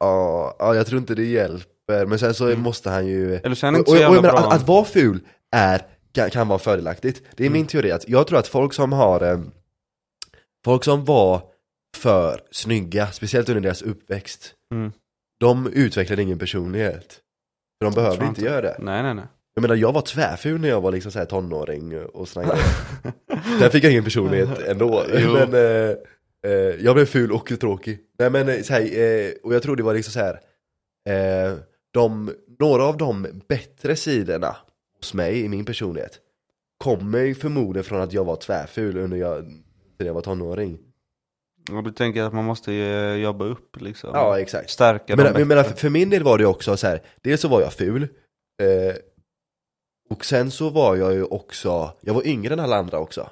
ja, ja, jag tror inte det hjälper, men sen så Mm. måste han ju Eller så är han Och, inte och, och menar, bra. att, att vara ful är, kan, kan vara fördelaktigt. Det är min Mm. teori att jag tror att folk som har eh, Folk som var för snygga, speciellt under deras uppväxt Mm. De utvecklade ingen personlighet För de behövde tror inte inte. göra det Nej nej nej. Jag menar jag var tvärful när jag var liksom så här tonåring och såna grejer Där fick jag ingen personlighet ändå. Men eh, eh, jag blev ful och tråkig Nej men eh, så här, eh, och jag tror det var liksom så här eh, de, Några av de bättre sidorna hos mig i min personlighet Kommer förmodligen från att jag var tvärful under jag, när jag var tonåring Och du tänker att man måste eh, jobba upp liksom? Ja exakt Stärka Men, dem men bättre. för, min del var det också så här. dels så var jag ful eh, Och sen så var jag ju också, jag var yngre än alla andra också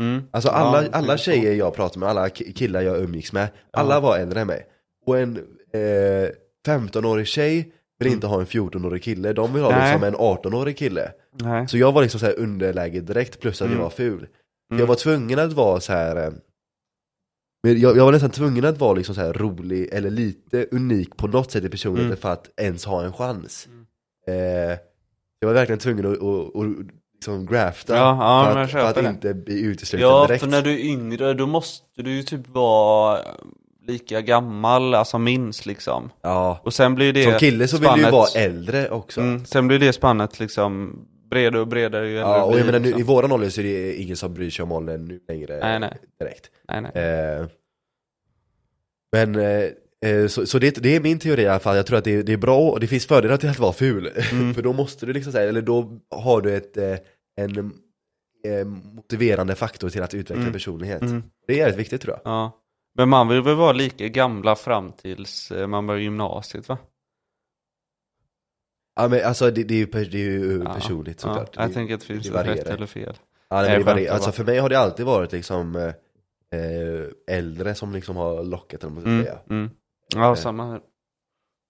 Mm. Alltså Ja, alla, jag alla tjejer jag pratade med, alla ki- killar jag umgicks med, alla var äldre än mig Och en eh, 15-årig tjej vill inte ha en 14-årig kille, de vill ha Mm. Nej. liksom en 18-årig kille Nej. Så jag var liksom så här underläge direkt plus att Mm. jag var ful Mm. Jag var tvungen att vara så här. eh, men jag, jag var nästan tvungen att vara liksom så rolig eller lite unik på något sätt i personligheten Mm. för att ens ha en chans eh, Jag var verkligen tvungen att, att, att liksom grafta Ja, ja, för, att, för att det. inte bli utesluten Ja, direkt för när du är yngre då måste du ju typ vara lika gammal, alltså minst liksom. Ja, Och sen blir det som kille så vill du ju spannet- vara äldre också Mm, sen blir det spannet liksom bredare och bredare ju Ja, och blir, jag menar nu, liksom. i våran ålder så är det ingen som bryr sig om åldern nu längre Nej, nej. direkt Nej, nej. Eh, men, eh, så, så det, det är min teori i alla fall, jag tror att det, det är bra och det finns fördelar till att vara ful. Mm. För då måste du liksom säga, eller då har du ett, eh, en eh, motiverande faktor till att utveckla Mm. personlighet. Mm, Det är jävligt viktigt tror jag. ja. Men man vill väl vara lika gamla fram tills eh, man börjar gymnasiet va? Ja men alltså det, det är ju, det är ju Ja, personligt Ja, såklart. jag det, tänker att det finns det rätt eller fel. ja, nej, men det Alltså för mig har det alltid varit liksom eh, eh, äldre som liksom har lockat eller man ska Mm, säga. Ja, Eh. samma här.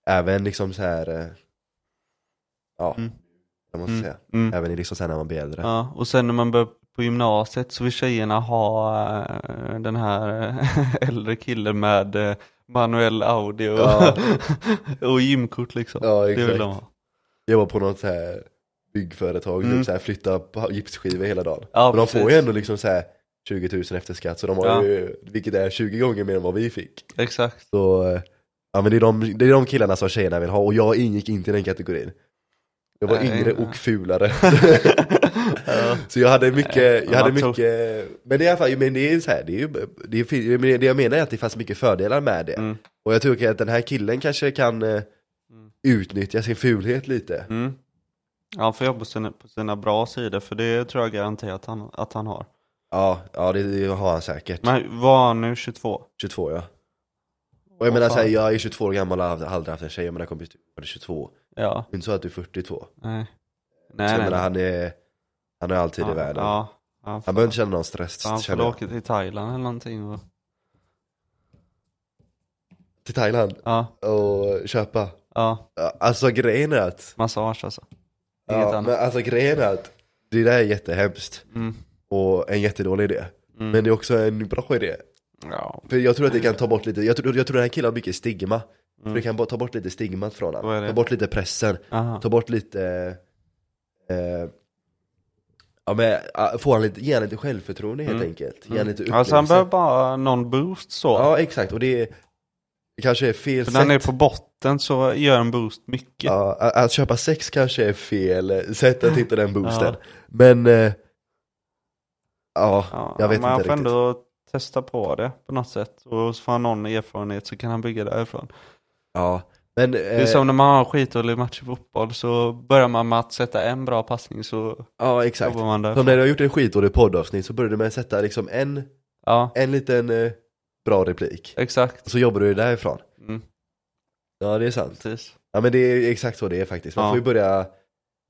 Även liksom så här eh, ja, Mm. jag måste Mm, säga. mm. Även i liksom sen när man blir äldre. Ja, och sen när man börjar på gymnasiet så vill tjejerna ha eh, den här eh, äldre killen med eh, manuell Audi och, Ja. och gymkort liksom. Ja, det vill exakt. de ha. jobbar på något så här byggföretag, Mm. typ så här, flytta gipsskivor hela dagen. Ja, Men de får ju precis. ändå liksom så här 20 000 efter skatt, så de har Ja. ju, vilket är 20 gånger mer än vad vi fick. Exakt. Så, ja men det är de, det är de killarna som tjejerna vill ha, och jag ingick inte i den kategorin. Jag var Nej, yngre nej. och fulare. Ja. Så jag hade mycket, jag hade mycket, men det är i alla fall, men det är så här, det är ju, det, är, det jag menar är att det fanns mycket fördelar med det. Mm. Och jag tror att den här killen kanske kan eh, Mm. utnyttja sin fulhet lite. Mm. Ja, han får jobba på sina, bra sidor för det tror jag garanterat att han, att han har. Ja, ja det, har han säkert. Men var han nu 22? 22 ja. Och jag menar såhär, jag är 22 år gammal och har aldrig haft en tjej, jag menar kompis du är 22. Ja, Det är inte så att du är 42. nej. så Nej, jag nej. menar han är, han har alltid i ja, världen. Ja, Han fan. behöver inte känna någon stress, Han får åka till Thailand eller någonting och... Till Thailand Ja, och köpa. Ja, Alltså grejen är att, massage alltså. Inget ja, annat. men alltså grejen är att det där är jättehemskt Mm. Och en jättedålig idé. Mm. Men det är också en bra idé. Ja, För jag tror att det kan ta bort lite, jag tror, jag tror den här killen har mycket stigma. För Mm. det kan ta bort lite stigmat från är honom. Ta bort lite pressen, aha. ta bort lite, eh, ja men ah, få han lite, ge han lite självförtroende helt Mm. enkelt. Ge han lite Alltså han upplevelse. behöver bara någon boost så. Ja exakt, och det, det kanske är fel För när han är sätt. på botten så gör en boost mycket. Ja, att, att köpa sex kanske är fel sätt att hitta den boosten. Ja. Men, eh, ja, Ja, jag vet men han inte får riktigt. ändå testa på det på något sätt. Och så får han någon erfarenhet så kan han bygga därifrån. Ja, men, Det är eh, som när man har skitdålig match i fotboll så börjar man med att sätta en bra passning så ja exakt. jobbar man Som därifrån. när du har gjort en skitdålig poddavsnitt så börjar du med att sätta liksom en, Ja, en liten eh, bra replik. exakt. Och så jobbar du därifrån. Mm, Ja det är sant. precis. Ja men det är exakt så det är faktiskt. Man Ja. får ju börja,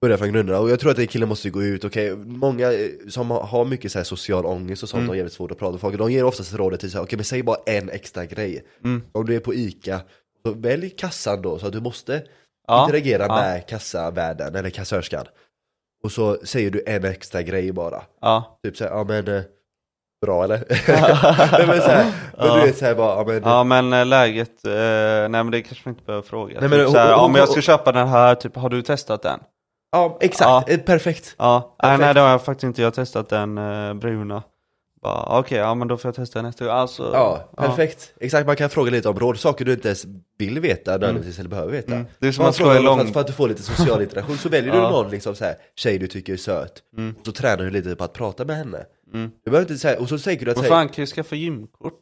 börja från grunderna. Och jag tror att en kille måste gå ut, okej, många eh, som har- mycket så här social ångest och sånt Mm. har jävligt svårt att prata med folk. De ger oftast rådet till sig, okej men säg bara en extra grej. Mm. Om du är på ICA, så välj kassan då så att du måste Ja, interagera ja. med kassavärden eller kassörskan. Och så säger du en extra grej bara. ja. Typ såhär, ja men, eh, bra eller? nej men såhär, men Ja. du vet såhär bara, ja men, Ja men eh, läget, eh, nej men det kanske man inte behöver fråga. Nej, Nej, men typ, såhär, hon- hon- om jag ska köpa den här, typ, har du testat den? Ja exakt, eh, perfekt. Ja, Perfekt. nej det har jag faktiskt inte, jag har testat den eh, bruna. Okej, ja men då får jag testa nästa gång. Alltså, Ja, perfekt. Exakt, man kan fråga lite om råd, saker du inte ens vill veta nödvändigtvis eller behöver veta. Mm. Det är som Man att slå lång... för, att, för att du får lite social interaktion, så väljer Ja. du någon liksom så här, tjej du tycker är söt. Mm. Och så tränar du lite på att prata med henne. Mm. Du behöver inte säga, och så tänker du att säga, fan kan ju skaffa gymkort.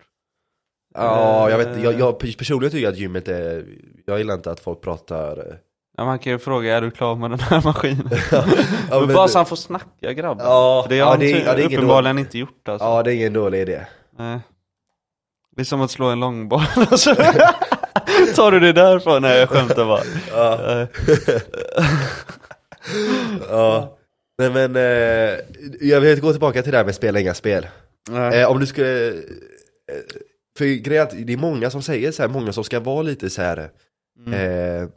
ja jag vet Eh. inte, jag, jag personligen tycker att gymmet är, jag gillar inte att folk pratar eh, Ja, man kan ju fråga, är du klar med den här maskinen? ja, men men- bara så han får snacka grabben. Ja, För det ja, har han det ja, det uppenbarligen inte gjort alltså. Ja det är ingen dålig idé. Nej. Det är som att slå en långboll. Alltså, Tar du det därifrån? Nej jag skämtar bara. Ja. Eh, ja. Nej men, eh, jag vill gå tillbaka till det här med spela inga spel. Eh, om du skulle, eh, för grejen är att det är många som säger så här, många som ska vara lite så här, Mm.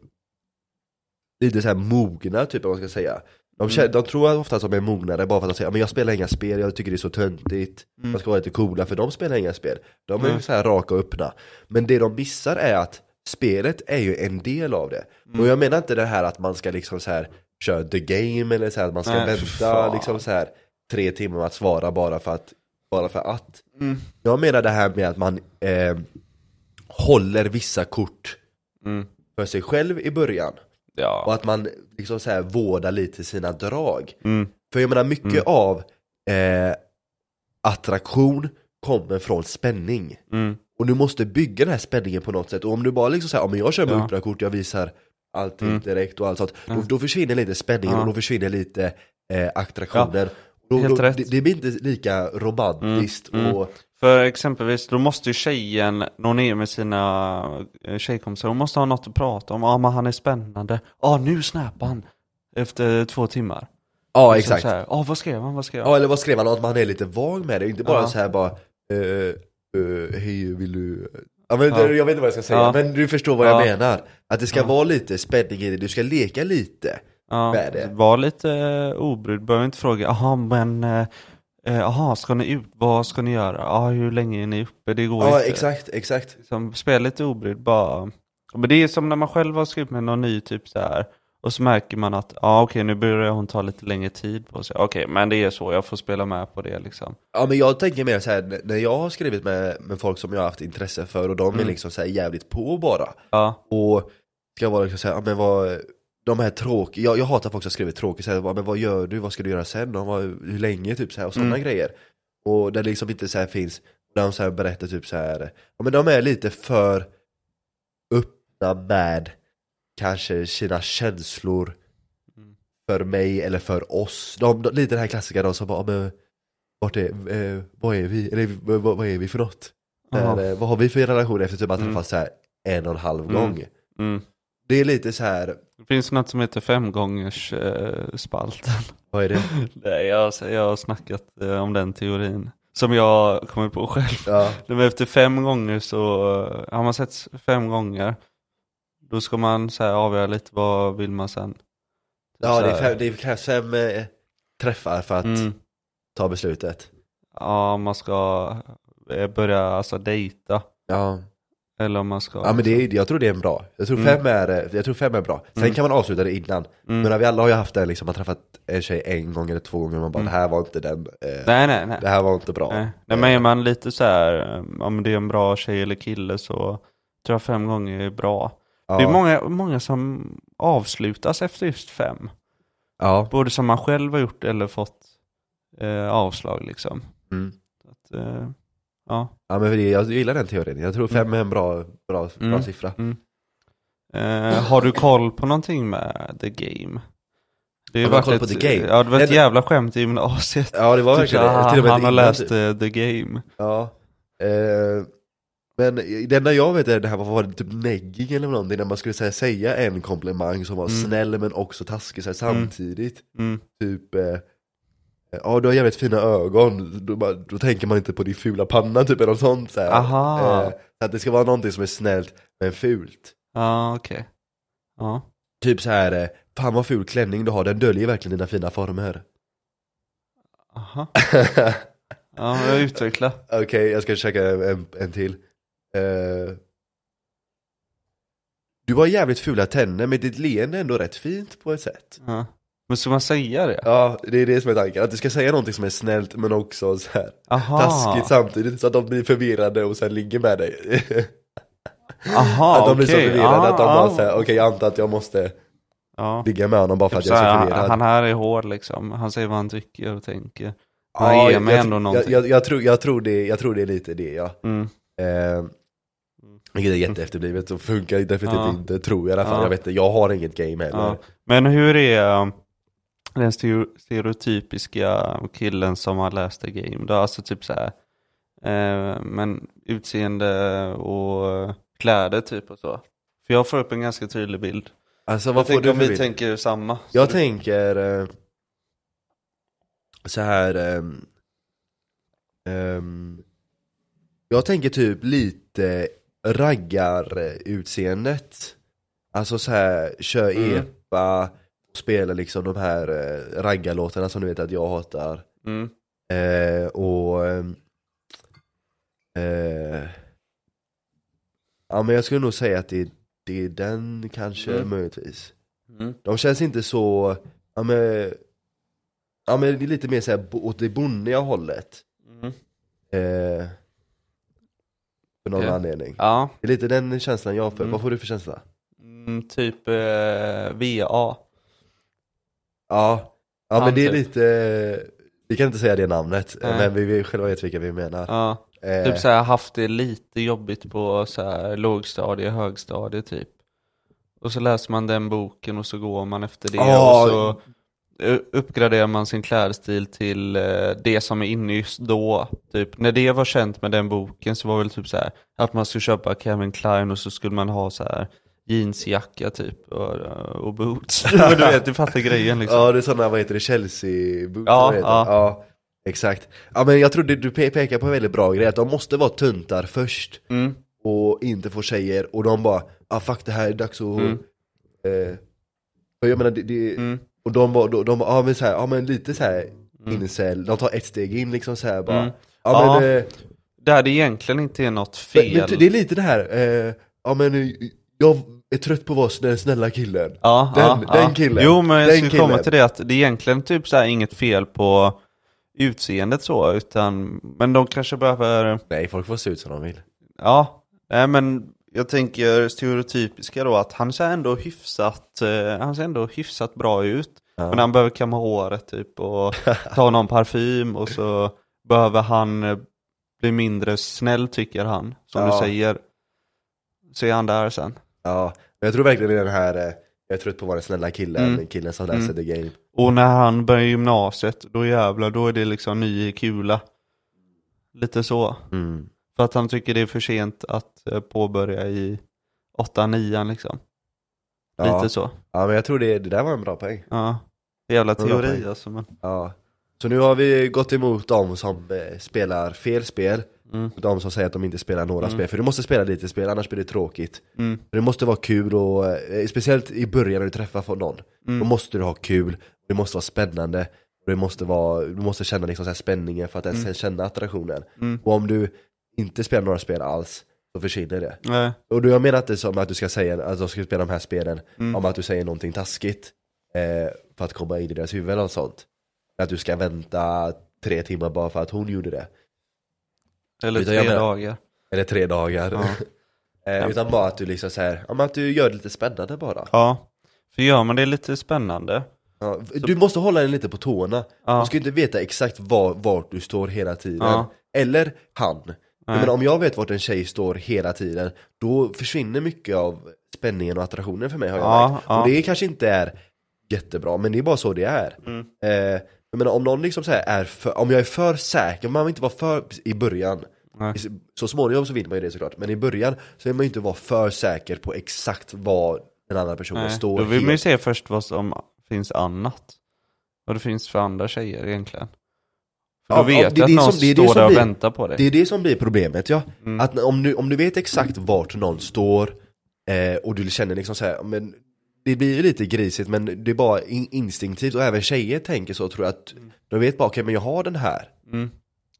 Lite så här mogna typ om man ska säga. De, Mm. känner, de tror ofta att de är mognare bara för att de säger men jag spelar inga spel, jag tycker det är så töntigt. Mm. Man ska vara lite coola för de spelar inga spel. De är Mm. så här raka och öppna. Men det de missar är att spelet är ju en del av det. Mm. Och jag menar inte det här att man ska liksom så här köra the game eller så här att man ska Nej, vänta liksom så här tre timmar med att svara bara för att, bara för att. Mm. Jag menar det här med att man eh, håller vissa kort Mm. för sig själv i början. Och Ja. att man liksom så här vårdar lite sina drag. Mm. För jag menar mycket Mm. av eh, attraktion kommer från spänning. Mm. Och du måste bygga den här spänningen på något sätt. Och om du bara liksom säger, ja men jag kör med Ja. öppna kort, jag visar allting Mm. direkt och allt sånt. Då, då försvinner lite spänningen och då försvinner lite eh, attraktionen. Då, då, det, det blir inte lika romantiskt Mm. Mm. och För exempelvis, då måste ju tjejen, hon är med sina eh, tjejkompisar, hon måste ha något att prata om. Ja men han är spännande. Ja nu snappar han. Efter två timmar. Ja Så exakt. Ja vad skrev han, vad skrev han? Ja eller vad skrev han? Att man är lite vag med det, inte bara Ja. så här bara eh, eh, Hej vill du... Ja, men Ja. Jag vet inte vad jag ska säga, Ja. men du förstår vad Ja. jag menar Att det ska vara lite spänning i det, du ska leka lite Ja? Var lite uh, obrydd, behöver inte fråga, jaha men, eh, eh, jaha ska ni ut, vad ska ni göra? Ja hur länge är ni uppe? Det går Ja inte. exakt, exakt Liksom, spela lite obrydd bara. Men det är som när man själv har skrivit med någon ny typ så här. Och så märker man att, ja okej nu börjar hon ta lite längre tid på sig. Okej men det är så, jag får spela med på det liksom. Ja men jag tänker mer så här när jag har skrivit med, med folk som jag har haft intresse för och de är Mm. liksom så jävligt på bara Ja, Och ska vara liksom så här, ja, men vad de här tråkiga, jag, jag hatar folk som skriver tråkigt, så här, men vad gör du, vad ska du göra sen, vad, hur länge typ så här, och sådana Mm. grejer Och där liksom inte så här finns, där de så här berättar typ så här, ja men de är lite för öppna med kanske sina känslor Mm. för mig eller för oss. De, de, lite den här klassikern de som bara, ja, men vart är, eh, vad är vi, eller vad, vad är vi för något? Där, eh, vad har vi för relation efter typ att Mm. träffas så här en och en halv Mm. gång? mm. Det är lite så här Det finns något som heter femgångers eh, spalten. vad är det? Nej, jag, jag har snackat eh, om den teorin. Som jag kommer på själv. Ja, efter fem gånger så, eh, har man sett fem gånger, då ska man så här, avgöra lite vad vill man sen. ja det, är fem, det krävs fem eh, träffar för att Mm, ta beslutet. ja, man ska eh, börja alltså dejta. Ja. Eller om man ska... Ja men det är, jag tror det är en bra. Jag tror fem är, eh, jag tror fem är bra. Sen kan man avsluta det innan. Men vi alla har ju haft det liksom, man har träffat en tjej en gång eller två gånger och man bara det här var inte den, eh, Nej nej nej. det här var inte bra. Nej, nej men är man lite så här, om det är en bra tjej eller kille så tror jag fem gånger är bra. Ja. Det är många, många som avslutas efter just fem. Ja. Både som man själv har gjort eller fått eh, avslag liksom. Mm. Att, eh, ja. Ja men det, jag gillar den teorin, jag tror fem är en bra, bra, bra Mm. siffra. Eh, har du koll på någonting med The Game? Det har ju koll ett, på The Game? Ja, det var ett Den- jävla skämt i gymnasiet. Ja det var Typ verkligen så, det, ah, till och med han har innan- läst eh, The Game. Ja. Eh, men det enda jag vet är det här var, var det typ negging eller någonting, när man skulle säga, säga en komplimang som var Mm. snäll men också taskig så här, samtidigt. Mm. Typ, eh, ja du har jävligt fina ögon, då, bara- då tänker man inte på din fula panna typ eller något sånt så här. Aha. Eh, så att det ska vara någonting som är snällt men fult. Ja, okej. Ja. Typ så här, eh, fan vad ful klänning du har, den döljer verkligen dina fina former. Aha. Ja, jag utvecklar. Okej, jag ska försöka en, en till. Eh, du har jävligt fula tänder, men ditt leende är ändå rätt fint på ett sätt. Ja. Men ska man säga det? Ja, det är det som är tanken. Att du ska säga någonting som är snällt men också så här Aha. taskigt samtidigt, så att de blir förvirrade och sen ligger med dig. Aha, att de blir så förvirrade att de Ah, bara ah. säger okej jag antar att jag måste Ja. ligga med honom bara för Typ att jag är så förvirrad. han här är hård liksom. Han säger vad han tycker och tänker. Han Ja, ger mig jag, ändå jag, någonting. jag, jag, tror, jag, tror det, jag tror det är lite det ja. Mm. Eh, vilket är jätteefterblivet och funkar definitivt Ja. inte, tror jag i alla fall. Ja. Jag vet jag har inget game heller. Ja. Men hur är den stereo- stereotypiska killen som har läst The Game? Då? Alltså typ så här, eh, men utseende och kläder typ och så. För jag får upp en ganska tydlig bild. Alltså Jag vad får tänker du om vi bild? tänker samma. Jag tänker eh, så här. ehm, ehm, jag tänker typ lite raggarutseendet. Alltså så här, kör Mm. epa, spelar liksom de här eh, raggarlåtarna som du vet att jag hatar. Mm. Eh, och ehm, eh, Ja men jag skulle nog säga att det, det är den kanske Mm. möjligtvis. Mm. De känns inte så, ja men, ja men det är lite mer såhär åt det bonniga hållet. Mm. Eh, för någon Okej. anledning. Ja, Det är lite den känslan jag får. Mm. Vad får du för känsla? mm, typ eh, VA. Ja, ja men det är typ. lite, vi kan inte säga det namnet, Nej. men vi, vi själva vet vilka vi menar. Ja. Eh, Typ så här haft det lite jobbigt på så här lågstadie, högstadie typ. Och så läser man den boken och så går man efter det Ja. och så eh, uppgraderar man sin klädstil till eh, det som är inne just då. Typ när det var känt med den boken så var det väl typ så här att man skulle köpa Calvin Klein och så skulle man ha så här jeansjacka typ och, och boots. Men du vet, du fattar grejen liksom. Ja det är sådana, vad heter det, Chelsea boots, Ja, ja. ja Exakt. Ja men jag tror det, du pe- pekar på en väldigt bra grej, att de måste vara tuntar först Mm. och inte få tjejer och de bara ah fuck det här är dags att Mm. eh, jag menar det, det Mm. och de bara, de, de ja men så här, ja men lite så här Mm. incel, de tar ett steg in liksom så här bara Mm. Ja Ja, men, eh, Där det egentligen inte är något men, fel. men det är lite det här, eh, ja men eh, jag är trött på att vara den snälla killen Ja, Den- ja, den killen. Jo men jag Den skulle komma killen. till det att det är egentligen typ så här inget fel på utseendet så, utan, men de kanske behöver, Nej folk får se ut som de vill ja, nej men jag tänker stereotypiska då att han ser ändå hyfsat, eh, han ser ändå hyfsat bra ut. Ja. Men han behöver kamma håret typ och ta någon parfym och så behöver han eh, bli mindre snäll tycker han, som Ja. du säger. Så är han där sen. Ja, men jag tror verkligen det är den här, eh, jag är trött på att vara den snälla killen, Mm. killen som läser Mm. the game Och när han börjar gymnasiet, då jävlar, då är det liksom ny kula. Lite så. mm. För att han tycker det är för sent att eh, påbörja i 8-9 liksom. ja. Lite så. ja men jag tror det, det där var en bra poäng Ja. Jävla Bra teori poäng. alltså. Men... Ja Så nu har vi gått emot de som eh, spelar fel spel Mm. de som säger att de inte spelar några Mm. spel, för du måste spela lite spel annars blir det tråkigt Mm. Det måste vara kul och, eh, speciellt i början när du träffar någon Då Mm. måste du ha kul, det måste vara spännande och det måste vara, du måste känna liksom så här spänningen för att ens Mm. känna attraktionen Mm. Och om du inte spelar några spel alls, så försvinner det. Nej. Och då jag menar inte som att du ska säga att de ska spela de här spelen Mm. om att du säger någonting taskigt eh, för att komma in i deras huvud eller sånt. Att du ska vänta tre timmar bara för att hon gjorde det. Eller Utan tre jag dagar. Eller tre dagar. Eh, utan bara att du liksom säger, ja, men att du gör det lite spännande bara. Ja. För gör man det lite spännande. Ja, du måste hålla den lite på tårna. Ja. Du ska inte veta exakt var, vart du står hela tiden. Ja. Eller han. Nej. menar, om jag vet vart en tjej står hela tiden, då försvinner mycket av spänningen och attraktionen för mig har jag Ja, märkt. ja. Och det kanske inte är jättebra, men det är bara så det är. Mm. Eh, jag menar, om någon liksom så här är för, om jag är för säker, man vill inte vara för i början. Nej. Så småningom så vill man ju det såklart, men i början så vill man ju inte vara för säker på exakt vad den andra personen Nej. står Då vill man ju helt- se först vad som finns annat. Vad det finns för andra tjejer egentligen. För Ja, då ja, vet det jag är att det någon som- det det står som där och blir- väntar på dig. Det är det som blir problemet ja. Mm. Att om du, om du vet exakt vart någon står eh, och du känner liksom så här, men det blir ju lite grisigt men det är bara in, instinktivt och även tjejer tänker så tror jag att de vet bara okej men jag har den här. Mm.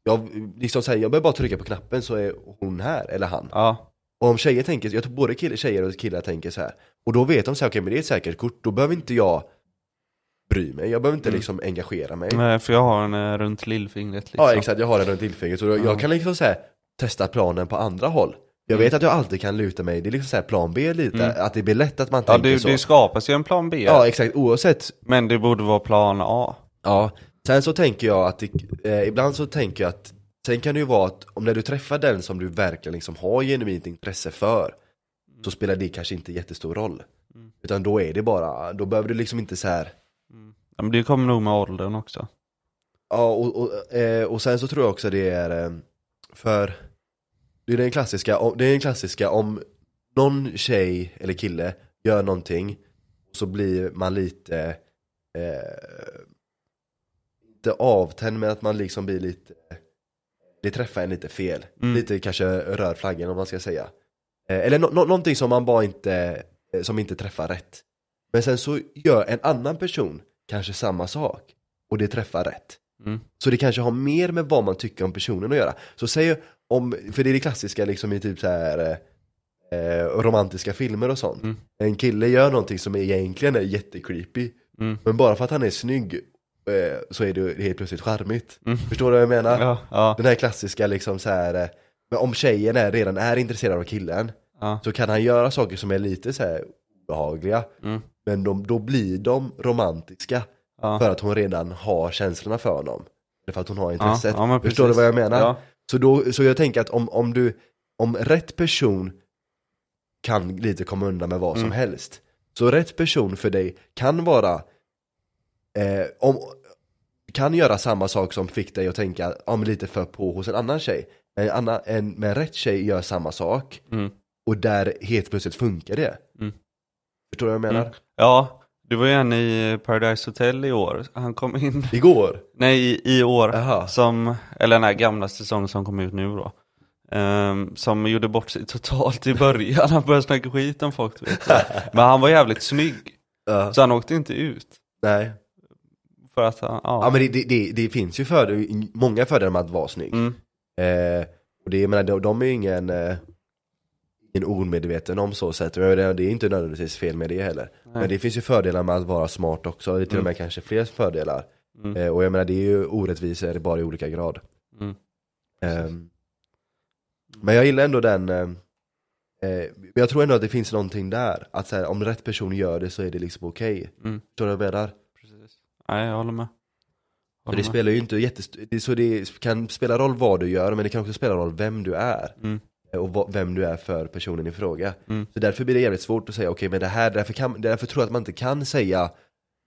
Jag, liksom så här, jag behöver bara trycka på knappen så är hon här, eller han. Ja. Och om tjejer tänker, jag tror både kill, tjejer och killar tänker så här. Och då vet de så här, okej men det är ett säkert kort, då behöver inte jag bry mig, jag behöver inte Mm. liksom engagera mig. Nej, för jag har en eh, runt lillfingret liksom. Ja exakt, jag har den runt lillfingret så jag, Ja. jag kan liksom så här, testa planen på andra håll. Jag Mm. vet att jag alltid kan luta mig, det är liksom så här plan B lite, Mm. att det blir lätt att man Ja, tänker det, så. det skapas ju en plan B. Ja exakt, oavsett. Men det borde vara plan A. Ja, sen så tänker jag att, det, eh, ibland så tänker jag att, sen kan det ju vara att om när du träffar den som du verkligen liksom har genuint intresse för, så spelar det kanske inte jättestor roll. Mm. Utan då är det bara, då behöver du liksom inte så här Ja, men det kommer nog med åldern också. Ja, och, och, eh, och sen så tror jag också det är eh, för det är den klassiska, det är den klassiska om någon tjej eller kille gör någonting så blir man lite eh, inte avtänd men att man liksom blir lite det träffar en lite fel. Mm. Lite kanske rör flaggen om man ska säga. Eh, eller nå- nå- någonting som man bara inte, eh, som inte träffar rätt. Men sen så gör en annan person kanske samma sak och det träffar rätt. Mm. Så det kanske har mer med vad man tycker om personen att göra. Så säg om, för det är det klassiska liksom i typ så här eh, eh, romantiska filmer och sånt. Mm. En kille gör någonting som egentligen är jättecreepy. Mm. Men bara för att han är snygg så är det helt plötsligt charmigt. Mm. Förstår du vad jag menar? Ja, ja, Den här klassiska liksom så här. eh, men om tjejen är, redan är intresserad av killen ja. så kan han göra saker som är lite så här obehagliga. Mm. Men de, då blir de romantiska för att hon redan har känslorna för honom. Eller för att hon har intresset. Förstår du vad jag menar? Så, då, så jag tänker att om, om du, om rätt person kan lite komma undan med vad som Mm. helst. Så rätt person för dig kan vara, eh, om, kan göra samma sak som fick dig att tänka om lite för på hos en annan tjej. En, annan, en, men rätt tjej gör samma sak Mm. och där helt plötsligt funkar det. Mm. Förstår du vad jag menar? Mm. Ja, det var ju en i Paradise Hotel i år. Han kom in, Igår? nej i, i år, Jaha. som, eller den här gamla säsongen som kom ut nu då. Ehm, som gjorde bort sig totalt i början, han började snacka skit om folk. Men han var jävligt snygg, Ja. så han åkte inte ut. Nej. För att ja. Ja men det, det, det, finns ju för, många fördelar med att vara snygg. Mm. Eh, och det, jag menar, de, de är ju ingen, eh, ingen omedveten om så sätt. Det, är inte nödvändigtvis fel med det heller. Men det finns ju fördelar med att vara smart också. Det är till och med kanske fler fördelar. Mm. Eh, och jag menar det är ju orättvisor bara i olika grad. Mm. Ehm, men jag gillar ändå den, eh, eh, jag tror ändå att det finns någonting där. Att här, om rätt person gör det så är det liksom okej. Mm. Förstår du vad jag menar? Nej, jag håller med. För Håller det med. spelar ju inte jättest... det, så det kan spela roll vad du gör men det kan också spela roll vem du är. Mm. Och vad, vem du är för personen i fråga. Mm. Så därför blir det jävligt svårt att säga okej men det här, därför, kan, därför tror jag att man inte kan säga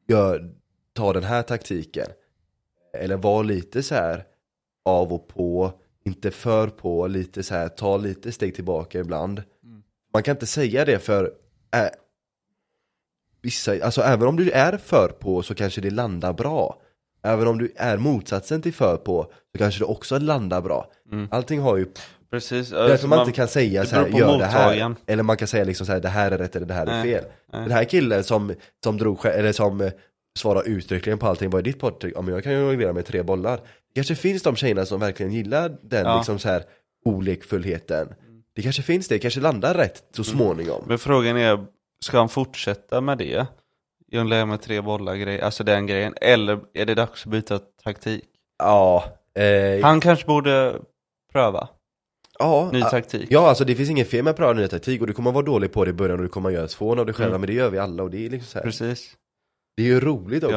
gör, ta den här taktiken. Eller var lite så här av och på, inte för på, lite så här, ta lite steg tillbaka ibland. Mm. Man kan inte säga det för äh, vissa, alltså även om du är för på så kanske det landar bra. Även om du är motsatsen till för på så kanske det också landar bra. Mm. Allting har ju, Precis. därför alltså, man inte kan säga det så här, gör det här. Eller man kan säga liksom så här, det här är rätt eller det här är fel. nej. Den här killen som, som drog, eller som eh, svarar uttryckligen på allting, vad är ditt poddtryck? Ja men jag kan ju reagera med tre bollar. Det kanske finns de tjejerna som verkligen gillar den Ja. liksom så här olekfullheten. Det kanske finns det, kanske landar rätt så småningom. Men frågan är, ska han fortsätta med det? Jonglera med tre bollar grej, alltså den grejen. Eller är det dags att byta taktik? Ja, eh, Han kanske borde pröva ja, ny taktik. ja, alltså det finns inget fel med att pröva ny taktik och du kommer vara dålig på det i början och du kommer göra ett fån av dig själv, Mm. men det gör vi alla och det är liksom så här. Precis. Det är ju roligt också.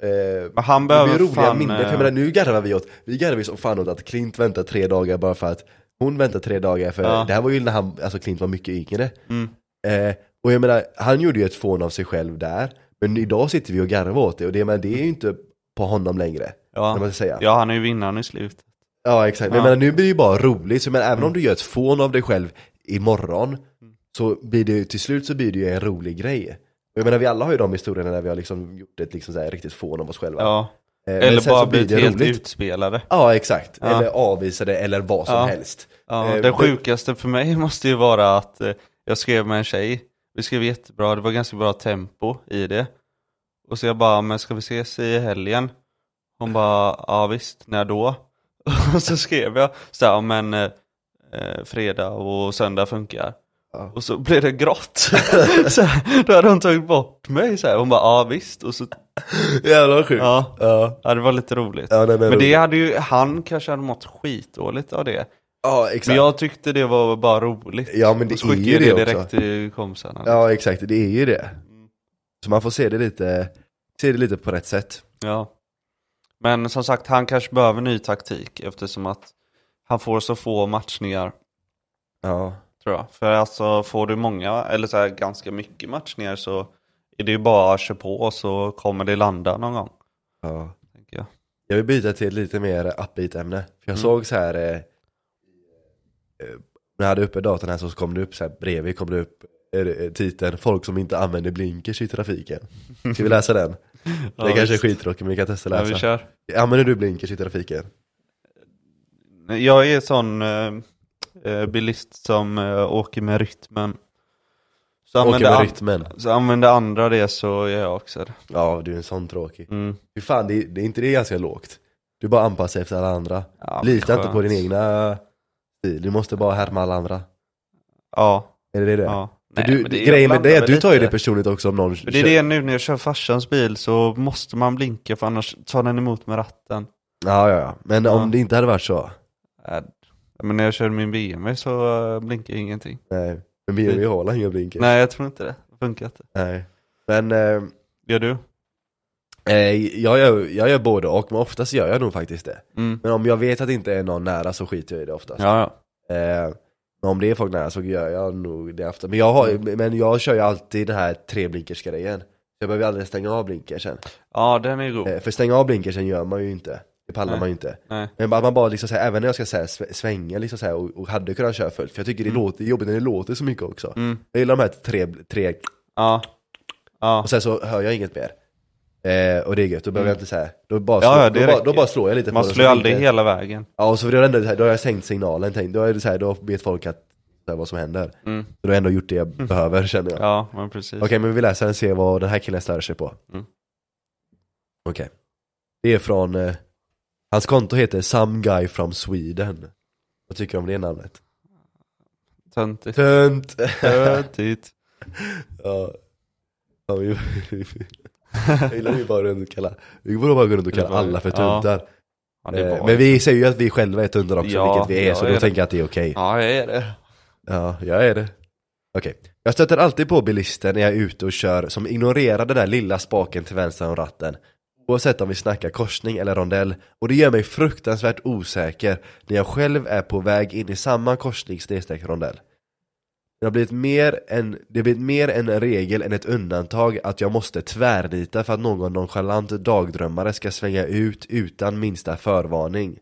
Ja. Eh, Men han det behöver blir roliga fan... minnen, för jag eh, menar nu garvar vi åt, vi garvar ju som fan åt att Klint väntar tre dagar bara för att hon väntar tre dagar för Ja. det här var ju när han, alltså Klint var mycket yngre. Mm. Eh, och jag menar, han gjorde ju ett fån av sig själv där, men idag sitter vi och garvar åt det och det, men det är ju inte på honom längre, ja. man säga. ja, han är ju vinnaren i slutet. Ja exakt, men Ja. menar, nu blir det ju bara roligt, så men även om du gör ett fån av dig själv imorgon Mm. Så blir det till slut så blir det ju en rolig grej Och jag menar vi alla har ju de historierna där vi har liksom gjort ett liksom så här riktigt fån av oss själva Ja. Eh, Eller bara blivit helt roligt. utspelade. Ja exakt, Ja. eller avvisade eller vad som helst Ja, Eh, det det- sjukaste för mig måste ju vara att eh, jag skrev med en tjej, vi skrev jättebra, det var ganska bra tempo i det. Och så jag bara, men ska vi ses i helgen? Hon bara, ja visst, när då? Och så skrev jag, så här, "Ja, men eh, eh, fredag och söndag funkar. Ja. Och så blev det grått. så här, då hade hon tagit bort mig så här. Hon bara, ja visst. Och så, Jävlar sjukt ja, Ja, ja, det var lite roligt. ja nej, men, Men det roligt. hade ju, han kanske hade mått skitdåligt av det. Ja exakt Men jag tyckte det var bara roligt. Ja, men det är ju jag det direkt också. till kompisarna. Ja exakt, det är ju det Så man får se det lite, se det lite på rätt sätt Ja. Men som sagt, han kanske behöver ny taktik eftersom att han får så få matchningar, Ja, tror jag. För alltså, får du många, eller så här, ganska mycket matchningar så är det ju bara att köra på och så kommer det landa någon gång, ja tänker jag. Jag vill byta till ett lite mer upbeat ämne. För jag Mm. såg så här eh, När jag hade uppe datorn här så kom det upp så här bredvid kom det upp eh, titeln Folk som inte använder blinkers i trafiken. Ska vi läsa den? Det Ja, kanske är skittråkigt men vi kan testa Ja, vi läsa. kör. Använder du blinkers i trafiken? Jag är sån eh, eh, bilist som eh, åker med rytmen. Så Åker använder, med an- rytmen. så använder andra det så gör jag också det. Ja du är en sån tråkig. Mm. Fy fan, det, är- det är inte det ganska lågt? Du bara anpassar efter alla andra. Ja, Lita inte på din egna stil, du måste bara härma alla andra. Ja, Är det det? ja. För Nej, du, det är- grejen med det är att du tar ju det personligt också om någon För det är det nu när jag kör farsans bil så måste man blinka för annars tar den emot med ratten. Ja, ja, ja. Men Ja. om det inte hade varit så. Äh, Men när jag kör min BMW så äh, blinkar ingenting. Nej. Men BMW har inga blinkers. Nej jag tror inte det, det funkar inte. Nej. Men eh, Gör du? Eh, jag, gör, jag gör både och, men oftast gör jag nog faktiskt det. Mm. Men om jag vet att det inte är någon nära så skiter jag i det oftast. Ja, ja. Eh, men om det är folk nära så gör jag nog det ofta. Men jag, har, men jag kör ju alltid den här tre blinkers grejen. Jag behöver aldrig stänga av blinkersen. Ja den är god. Eh, för stänga av blinkersen gör man ju inte. Det pallar Nej. man ju inte. Nej. Men bara, man bara liksom så här, även när jag ska så här, sv- svänga liksom så här, och, och hade kunnat köra fullt. För jag tycker det Mm. låter jobbigt när det låter så mycket också. Mm. Jag gillar de här tre, tre Ja. Ja. och sen så hör jag inget mer. Eh, och det är gött, då behöver Mm. jag inte säga då bara, Ja, slå, ja, då, bara, då bara slår jag lite Man slår ju aldrig hela vägen. Ja, och så är ändå, då har jag sänkt signalen, tänkt, då, är det så här, då vet folk att, så här, vad som händer. Mm. Så då har jag ändå gjort det jag behöver känner jag. Ja men precis. Okej, men vi läser den se vad den här killen stör sig på. Mm. Okej. Det är från, eh, hans konto heter Some Guy from Sweden. Vad tycker du om det namnet? Töntigt. Tönt! Töntigt. ja. ja vi, jag gillar ju bara runt och kalla, vi borde bara gå runt och kalla alla för tuntar. Ja, Eh, Men vi säger ju att vi själva är tuntar också, Ja, vilket vi är, så är då det. tänker jag att det är okej. Ja jag är det. Ja, jag är det. Okej. Jag stöter alltid på bilister när jag är ute och kör som ignorerar den där lilla spaken till vänster om ratten. Oavsett om vi snackar korsning eller rondell. Och det gör mig fruktansvärt osäker när jag själv är på väg in i samma korsning rondell. Det har blivit mer en, det har blivit mer en regel än ett undantag att jag måste tvärnita för att någon nonchalant dagdrömmare ska svänga ut utan minsta förvarning.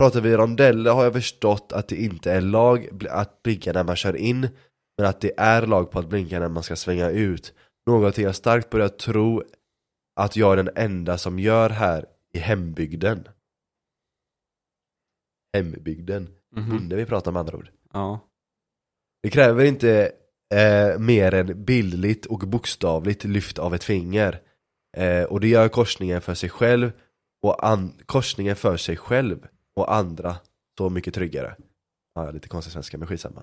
Pratar vi rondeller har jag förstått att det inte är lag att blinka när man kör in, men att det är lag på att blinka när man ska svänga ut. Något jag starkt börjar tro att jag är den enda som gör här i hembygden. Hembygden. Mhm. Bonde vi pratar med andra ord. Ja. Det kräver inte eh, mer än bildligt och bokstavligt lyft av ett finger. Eh, och det gör korsningen för sig själv och an- korsningen för sig själv och andra så mycket tryggare. Ja, lite konstig svenska, men skitsamma.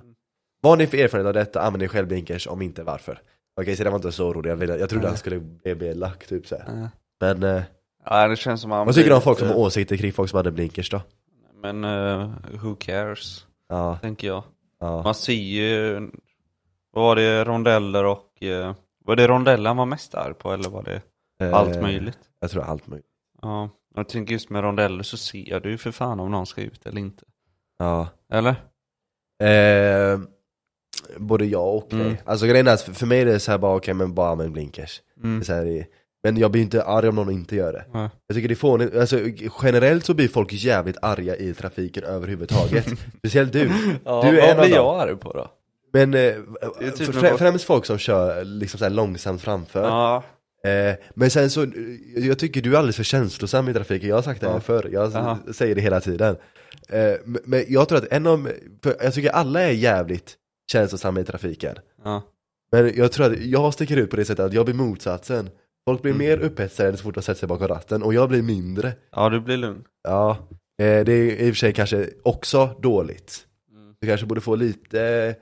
Vad har ni för erfarenhet av detta? Använder ni självblinkers? Om inte, varför? Okej, så det var inte så orolig. Jag, ville, jag trodde Nej. han skulle bli lack, typ såhär. Nej. Men, eh, Ja, det känns som han vad tycker du om folk som har åsikter kring folk som hade blinkers då? Men eh, who cares, Ja, tänker jag. Ja. Man ser ju, vad var det, rondeller och, eh, var det rondeller han var mest arg på eller var det allt Eh, möjligt? Jag tror allt möjligt. Ja, jag tänker just med rondeller så ser du ju för fan om någon ska ut eller inte. Ja. Eller? Eh, både ja och nej. Mm. Alltså grejen är att för- mig är det så här bara, okej men bara använd blinkers. Det Mm. är så här, det- men jag blir inte arg om någon inte gör det. Nej. Jag tycker det är fånigt, alltså generellt så blir folk jävligt arga i trafiken överhuvudtaget. Speciellt du. Ja, Du är vad en av blir jag arg på då? Men eh, typ frä, främst folk som kör liksom så här långsamt framför. Ja, Eh, men sen så, eh, jag tycker du är alldeles för känslosam i trafiken, jag har sagt det här Ja. förr, jag Jaha. säger det hela tiden. Eh, men- jag tror att en av, jag tycker alla är jävligt känslosamma i trafiken. ja, Men jag tror att jag sticker ut på det sättet att jag blir motsatsen. Folk blir Mm. mer upphetsade så fort de sätter sig bakom ratten och jag blir mindre. ja du blir lugn. Ja, eh, det är i och för sig kanske också dåligt. Mm. Du kanske borde få lite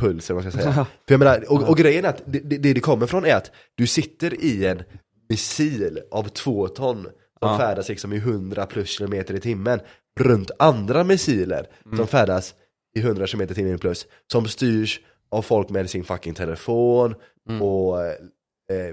puls eller vad man ska säga. För jag menar, och, och grejen är att det, det, det kommer från är att du sitter i en missil av två ton som Ja. färdas liksom i 100 plus kilometer i timmen runt andra missiler Mm. som färdas i 100 kilometer i timmen plus som styrs av folk med sin fucking telefon och eh,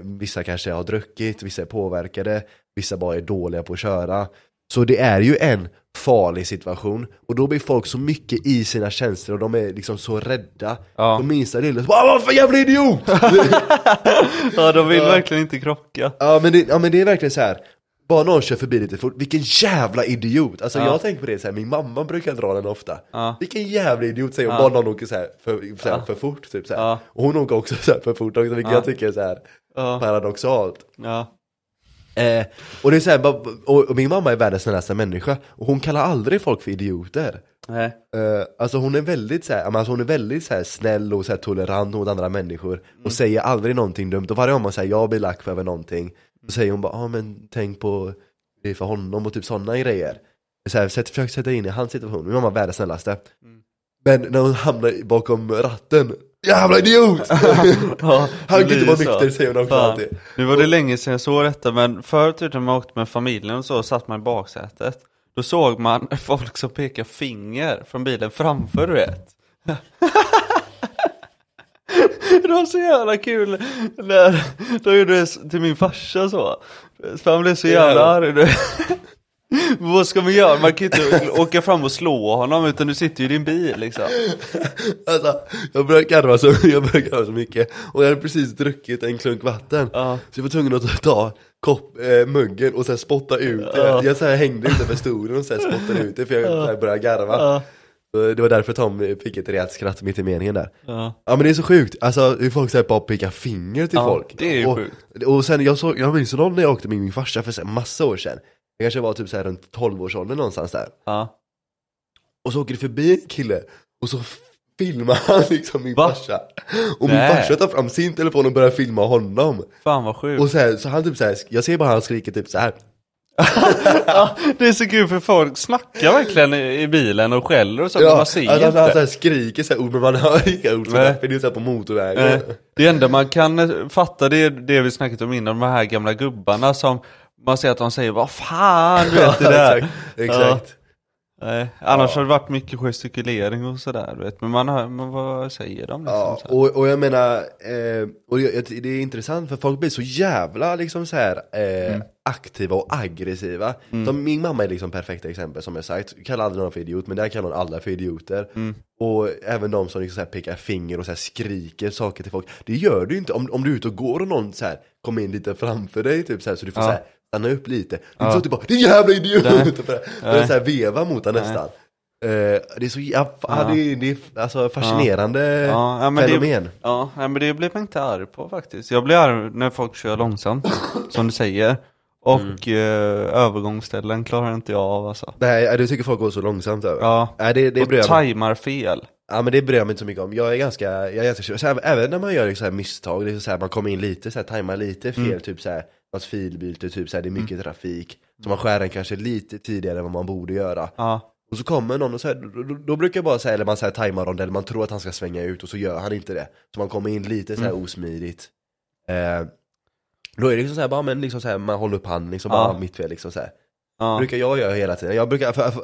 vissa kanske har druckit, vissa är påverkade, vissa bara är dåliga på att köra. Så det är ju en farlig situation och då blir folk så mycket i sina känslor och de är liksom så rädda. Ja. På minsta lilla, vad för jävla idiot! Ja, de vill Ja. verkligen inte krocka. ja, men det, ja men det är verkligen så här. bara någon kör förbi lite fort, vilken jävla idiot! Alltså Ja. jag tänker på det så här, min mamma brukar dra den ofta. Ja. Vilken jävla idiot säger hon, Ja. bara någon åker så här för, så här, för fort typ så här. Ja. Och hon åker också så här för fort också, vilket Ja. jag tycker är så här Ja. paradoxalt. Ja. Eh, och det är så här, och, och min mamma är världens snällaste människa, och hon kallar aldrig folk för idioter. Nej. Eh, alltså hon är väldigt så här, alltså hon är väldigt så här snäll och så här tolerant mot andra människor Mm. och säger aldrig någonting dumt och varje gång man säger jag blir lack över någonting så säger hon bara ja ah, men tänk på det för honom och typ sådana grejer. Så här, sätt, försök sätta in i hans situation, min mamma är världens snällaste. Mm. Men när hon hamnar bakom ratten, jävla idiot! Ja, Han kan inte vara nykter säger hon också alltid. Nu var det länge sedan jag såg detta men förut typ när man åkte med familjen och så satt man i baksätet Då såg man folk som pekar finger från bilen framför du vet. Det var så jävla kul när de gjorde det till min farsa så. För han blev så jävla arg Vad ska man göra? Man kan inte åka fram och slå honom utan du sitter ju i din bil liksom. Alltså, jag började garva så, jag började garva så mycket. Och jag hade precis druckit en klunk vatten. Ja. Så jag var tvungen att ta kopp, eh, muggen och sen spotta ut det. Ja. Jag så här hängde utanför stolen och sen spottade ut det för jag så här började garva. Så Det var därför Tom fick ett rejält skratt mitt i meningen där. Ja, Ja men det är så sjukt, alltså hur folk säger bara pekar finger till Ja, folk. det är ju och, sjukt. och sen jag, såg, jag minns någon när jag åkte med min farsa för så massa år sedan Jag kanske var typ så här runt 12-årsåldern någonstans där ja. Och så åker det förbi en kille och så filmar han liksom min Va? farsa Och min Nej. farsa tar fram sin telefon och börjar filma honom Fan vad sjukt Och så, här, så han typ så här, jag ser bara han skriker typ så här. ja, det är så kul för folk snackar verkligen i, bilen och skäller och så, men man ser alltså, han, han inte. så här skriker så här ord men man hör inga ord för det är så här på motorvägen Det enda man kan eh, fatta det är det vi snackat om innan, de här gamla gubbarna som man ser att de säger vad fan du vet det där. exakt, exakt. Nej, annars har det varit mycket gestikulering och sådär du vet, men man hör, men vad säger de liksom? Ja, och, och jag menar, eh, och jag, det är intressant för folk blir så jävla liksom så här eh, aktiva och aggressiva. Som min mamma är liksom perfekta exempel som jag sagt, kallar aldrig någon för idiot men där kallar hon alla för idioter. Och även de som liksom så här pekar finger och så skriker saker till folk. Det gör du inte om, om du är ute och går och någon så här kommer in lite framför dig typ så, här, så du får Ja. så här, stanna upp lite. Det är inte så att du bara 'Din jävla idiot' börjar börjar så här veva mot den nästan. Eh, det är så jävla, Ja. det, är, det är alltså fascinerande Ja, ja, men fenomen. Det, ja, men det blir man inte arg på faktiskt. Jag blir arg när folk kör långsamt, som du säger. Och Mm. eh, övergångsställen klarar inte jag av alltså. Nej, du tycker folk går så långsamt över? Ja, Nej, det, det och tajmar fel. Ja men det bryr jag mig inte så mycket om, jag är ganska, jag är ganska så här, även när man gör liksom så här misstag, det är så här, man kommer in lite så här, tajmar lite fel, Mm. typ så här, något filbyte, typ så här, det är mycket trafik Så man skär den kanske lite tidigare än vad man borde göra Ja, Och så kommer någon och så här, då, då, brukar jag bara säga, eller man säger tajmar rondell, man tror att han ska svänga ut och så gör han inte det. Så man kommer in lite så här Mm. osmidigt. Eh, då är det liksom så här, bara, men liksom så här, man håller upp handen, liksom Ja. bara mitt fel liksom så här. Ja. brukar jag göra hela tiden. Jag brukar, för, för,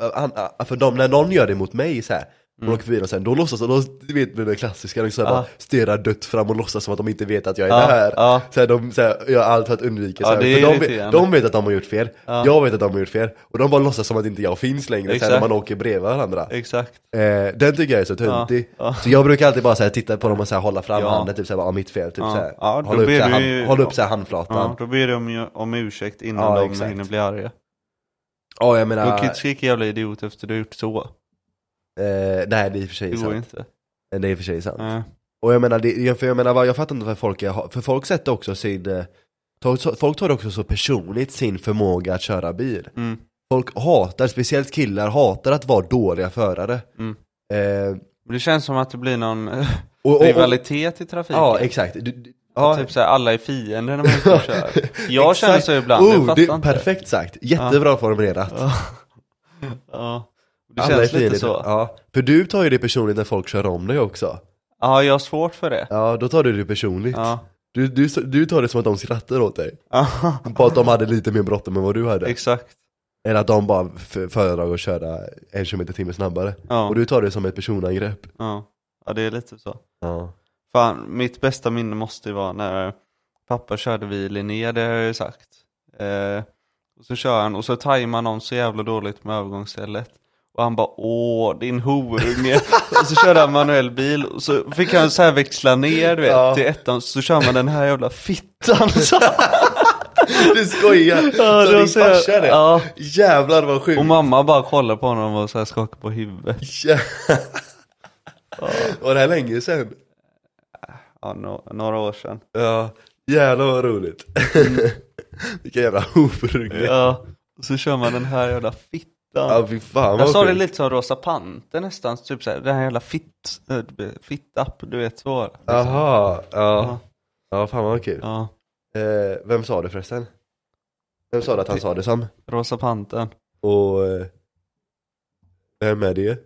för, för dem, när någon gör det mot mig så här, Mm. och åker förbi och sen, då låtsas de, du vet med det klassiska, liksom, så här, Ja. bara stirrar dött fram och låtsas som att de inte vet att jag är Ja, där. ja. Så här, de så här, gör allt för att undvika, Ja, så här, för de, vet, de vet att de har gjort fel, Ja. jag vet att de har gjort fel, och de bara låtsas som att inte jag finns längre så här, Exakt. när man åker bredvid varandra. Exakt. Eh, den tycker jag är så töntig. Så jag brukar alltid bara så här, titta på dem och så här, hålla fram Ja. handen, typ såhär, ja mitt fel, typ så här. Då hålla upp, så här, du hand, hålla upp så här, handflatan. Ja, då ber de om, om ursäkt innan de exakt. hinner bli arga. Ja, jag Du menar, kan ju inte skrika jävla idiot efter du har gjort så. Eh, nej det är i och för sig Det går sant. inte. Det är i och för sig sant. Nej. Och jag menar, det, jag- för jag menar, jag fattar inte vad folk är, för folk sätter också sin, eh, folk tar också så personligt sin förmåga att köra bil. Mm. Folk hatar, speciellt killar, hatar att vara dåliga förare. Mm. Eh, Det känns som att det blir någon eh, och, och, rivalitet i trafiken. ja, exakt. Du, du, Ja. Typ såhär, alla är fiender när man kör. Jag känner så ibland, jag oh, fattar det, inte. Perfekt sagt, jättebra formulerat. Ja. ja. Det Alla känns lite så. Ja. Ja, för du tar ju det personligt när folk kör om dig också. jag har svårt för det. Ja, då tar du det personligt. Ja. Du, du, du tar det som att de skrattar åt dig. Ja, På att de hade lite mer bråttom än vad du hade. exakt. Eller att de bara föredrar att köra en kilometer i timmen snabbare. Ja. Och du tar det som ett personangrepp. Ja. ja, det är lite så. Ja. Fan, mitt bästa minne måste ju vara när pappa körde vid Linné, det har jag ju sagt. Eh, och så kör han och så tajmar någon så jävla dåligt med övergångsstället. Och han bara åh din horunge. och så körde han manuell bil och så fick han så här växla ner du vet Ja. till ettan. Så kör man den här jävla fittan. Så, Du skojar! Ja, så din farsa det? ja. Jävlar vad sjukt! och mamma bara kollar på honom och så här skakar på huvudet. Jä- Var det här länge sedan? Ja, no, några år sedan. Ja, jävlar vad roligt. Vilka jävla horunge. Ja, och så kör man den här jävla fittan. Ja fy fan vad Jag sa det sjukt. lite som Rosa Panter nästan, typ såhär, den här jävla fit, äh, fit-up, du vet så. Liksom. Jaha, ja. Ja. Ja fan vad kul. Ja, Eh, vem sa det förresten? Vem sa det att han sa det som? Rosa Pantern. Och eh, vem är det?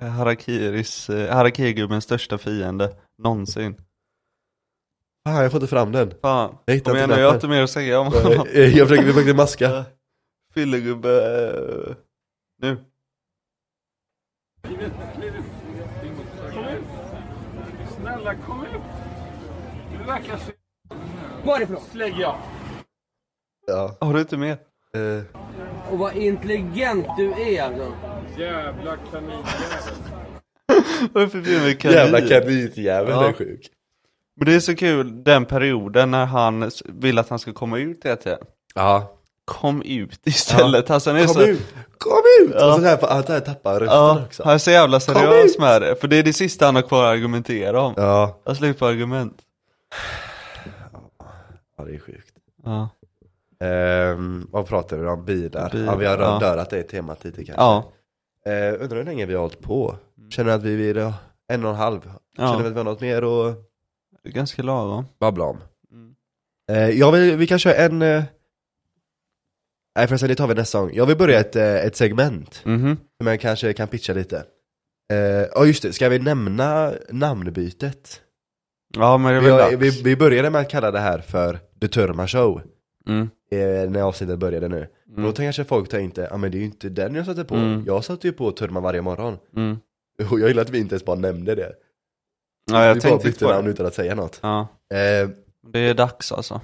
Harakiris, eh, Harakiri-gubbens största fiende någonsin. Fan jag får inte fram den. Fan, Jag hittar kom igen inte nu, jag har inte mer att säga om Eh, honom. eh, Jag försöker, vi maska. Fyllegubbe, eh, nu. Snälla kom ut! Du verkar så... Varifrån? Lägg jag. Ja. Har du inte mer? Eh, Och vad intelligent du är alltså. Jävla kaninjävel. Varför blir vi kanin? jävla kaninjäveln Ja. är sjuk. Men det är så kul, den perioden när han vill att han ska komma ut hela tiden. Ja. Kom ut istället. Alltså, han är Kom så, ut! Kom ut! Ja. Och så här, han tappar rösten Ja, också. han är så jävla seriös med det. För det är det sista han har kvar att argumentera om. Ja. Jag slut på argument. ja, det är sjukt. Ja. Ehm, vad pratar vi om? Bilar? Bil, ja, vi har ja. rört det temat lite kanske. Ja. Eh, undrar hur länge vi har hållit på? Känner att vi är en och en halv? Känner vi ja. att vi har något mer att ganska lagom. babbla om? Mm. Eh, jag vill, vi kan köra en... Nej förresten, det tar vi nästa gång. Jag vill börja ett, eh, ett segment, Mhm. som jag kanske kan pitcha lite. Eh, Ja just det, ska vi nämna namnbytet? Ja men det är Vi, väl har, dags. vi, vi började med att kalla det här för The Turma Show, Mm. eh, när avsnittet började nu. Mm. Då kanske folk tänkte, ja men det är ju inte den jag satte på, Mm. jag satte ju på Turma varje morgon. Mm. Och jag gillar att vi inte ens bara nämnde det. Ja jag vi bara bytte namn utan att säga något. Ja. Eh, Det är dags alltså.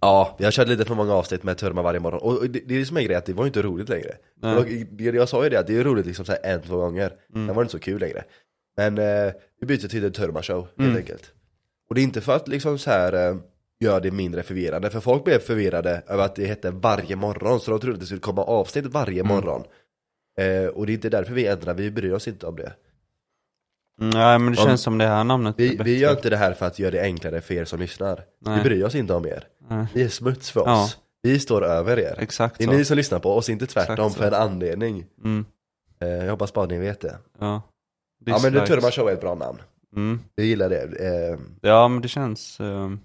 Ja, vi har kört lite för många avsnitt med Turma varje morgon. Och det, det är det som är grejen, att det var ju inte roligt längre. Jag, det, jag sa ju det, att det är roligt liksom så här en, två gånger. Mm. Sen var det inte så kul längre. Men eh, vi byter till The Turma Show, helt Mm. enkelt. Och det är inte för att liksom så här eh, göra det mindre förvirrande, för folk blev förvirrade över att det hette varje morgon, så de trodde att det skulle komma avsnitt varje Mm. morgon. Eh, och det är inte därför vi ändrar, vi bryr oss inte om det. Mm, Nej men det känns som det här namnet är Vi, bättre. vi gör inte det här för att göra det enklare för er som lyssnar. Nej. Vi bryr oss inte om er. Nej. Vi är smuts för oss. Ja. Vi står över er. Exakt Det är så. ni som lyssnar på oss, inte tvärtom Exakt så. för en anledning. Mm. Eh, jag hoppas bara ni vet det. Ja. Ja men The Dislikes. Turma Show är ett bra namn. Mm. Jag gillar det. Eh, Ja men det känns ehm,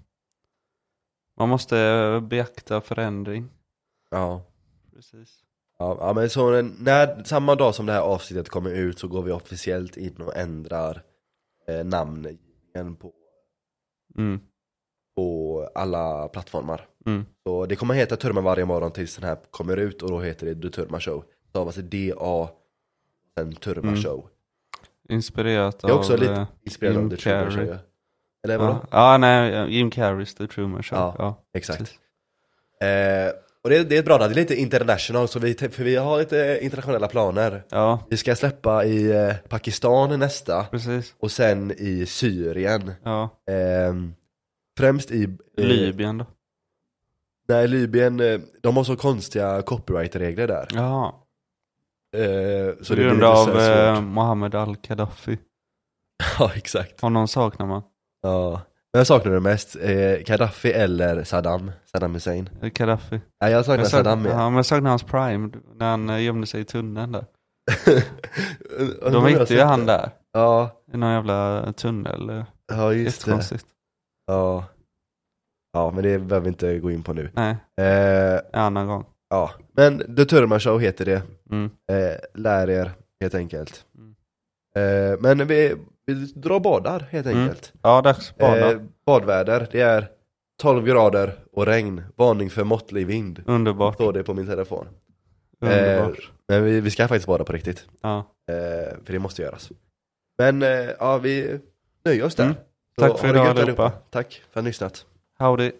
Man måste beakta förändring ja. Precis Ja, men så när, samma dag som det här avsnittet kommer ut så går vi officiellt in och ändrar eh, namngivningen på, Mm. på alla plattformar. Mm. Så det kommer heta Turma varje morgon tills den här kommer ut och då heter det The Turma Show. Stavas det D-A, sen Turma Mm. Show. Inspirerat Jag är också av... lite eh, inspirerad av Jim The Truman Carrey. Show. ja. Eller vadå? ja. ja, nej, Jim Carreys The Truman Show. Ja, Ja, Exakt. Eh, och det, det är bra, det är lite international, så vi, för vi har lite internationella planer. Ja, Vi ska släppa i eh, Pakistan nästa, precis. och sen i Syrien. Ja. Ehm, främst i... eh, Libyen då. Nej, Libyen, eh, de har så konstiga copyright-regler där. Ja. Eh, så På det blir grund lite av så här eh, svårt. Mohammed al-Gaddafi. Ja, exakt. Honom saknar man. Ja. Vem saknar du mest? Eh, Gaddafi eller Saddam? Saddam Hussein? Eh, Gaddafi. Nej, jag saknar Jag saknar, Saddam mer. ja, men jag saknar hans prime, när han eh, gömde sig i tunneln där. De hittade ju han där, Ja, i någon jävla tunnel. eh, ja just det. Jättekonstigt. Ja. ja, men det behöver vi inte gå in på nu. Nej, Eh, en annan gång. ja, men The Turma Show heter det. Mm. Eh, lär er, helt enkelt. Mm. Eh, men vi, vi drar badar, helt Mm. enkelt. Ja, dags bada. Eh, badväder, det är 12 grader och regn. Varning för måttlig vind. Underbart. Står det på min telefon. Underbart. Eh, men vi, vi ska faktiskt bada på riktigt. ja. Eh, för det måste göras. Men eh, ja, vi nöjer oss där. Mm. Tack för idag allihopa. Tack för att ni lyssnat. Howdy.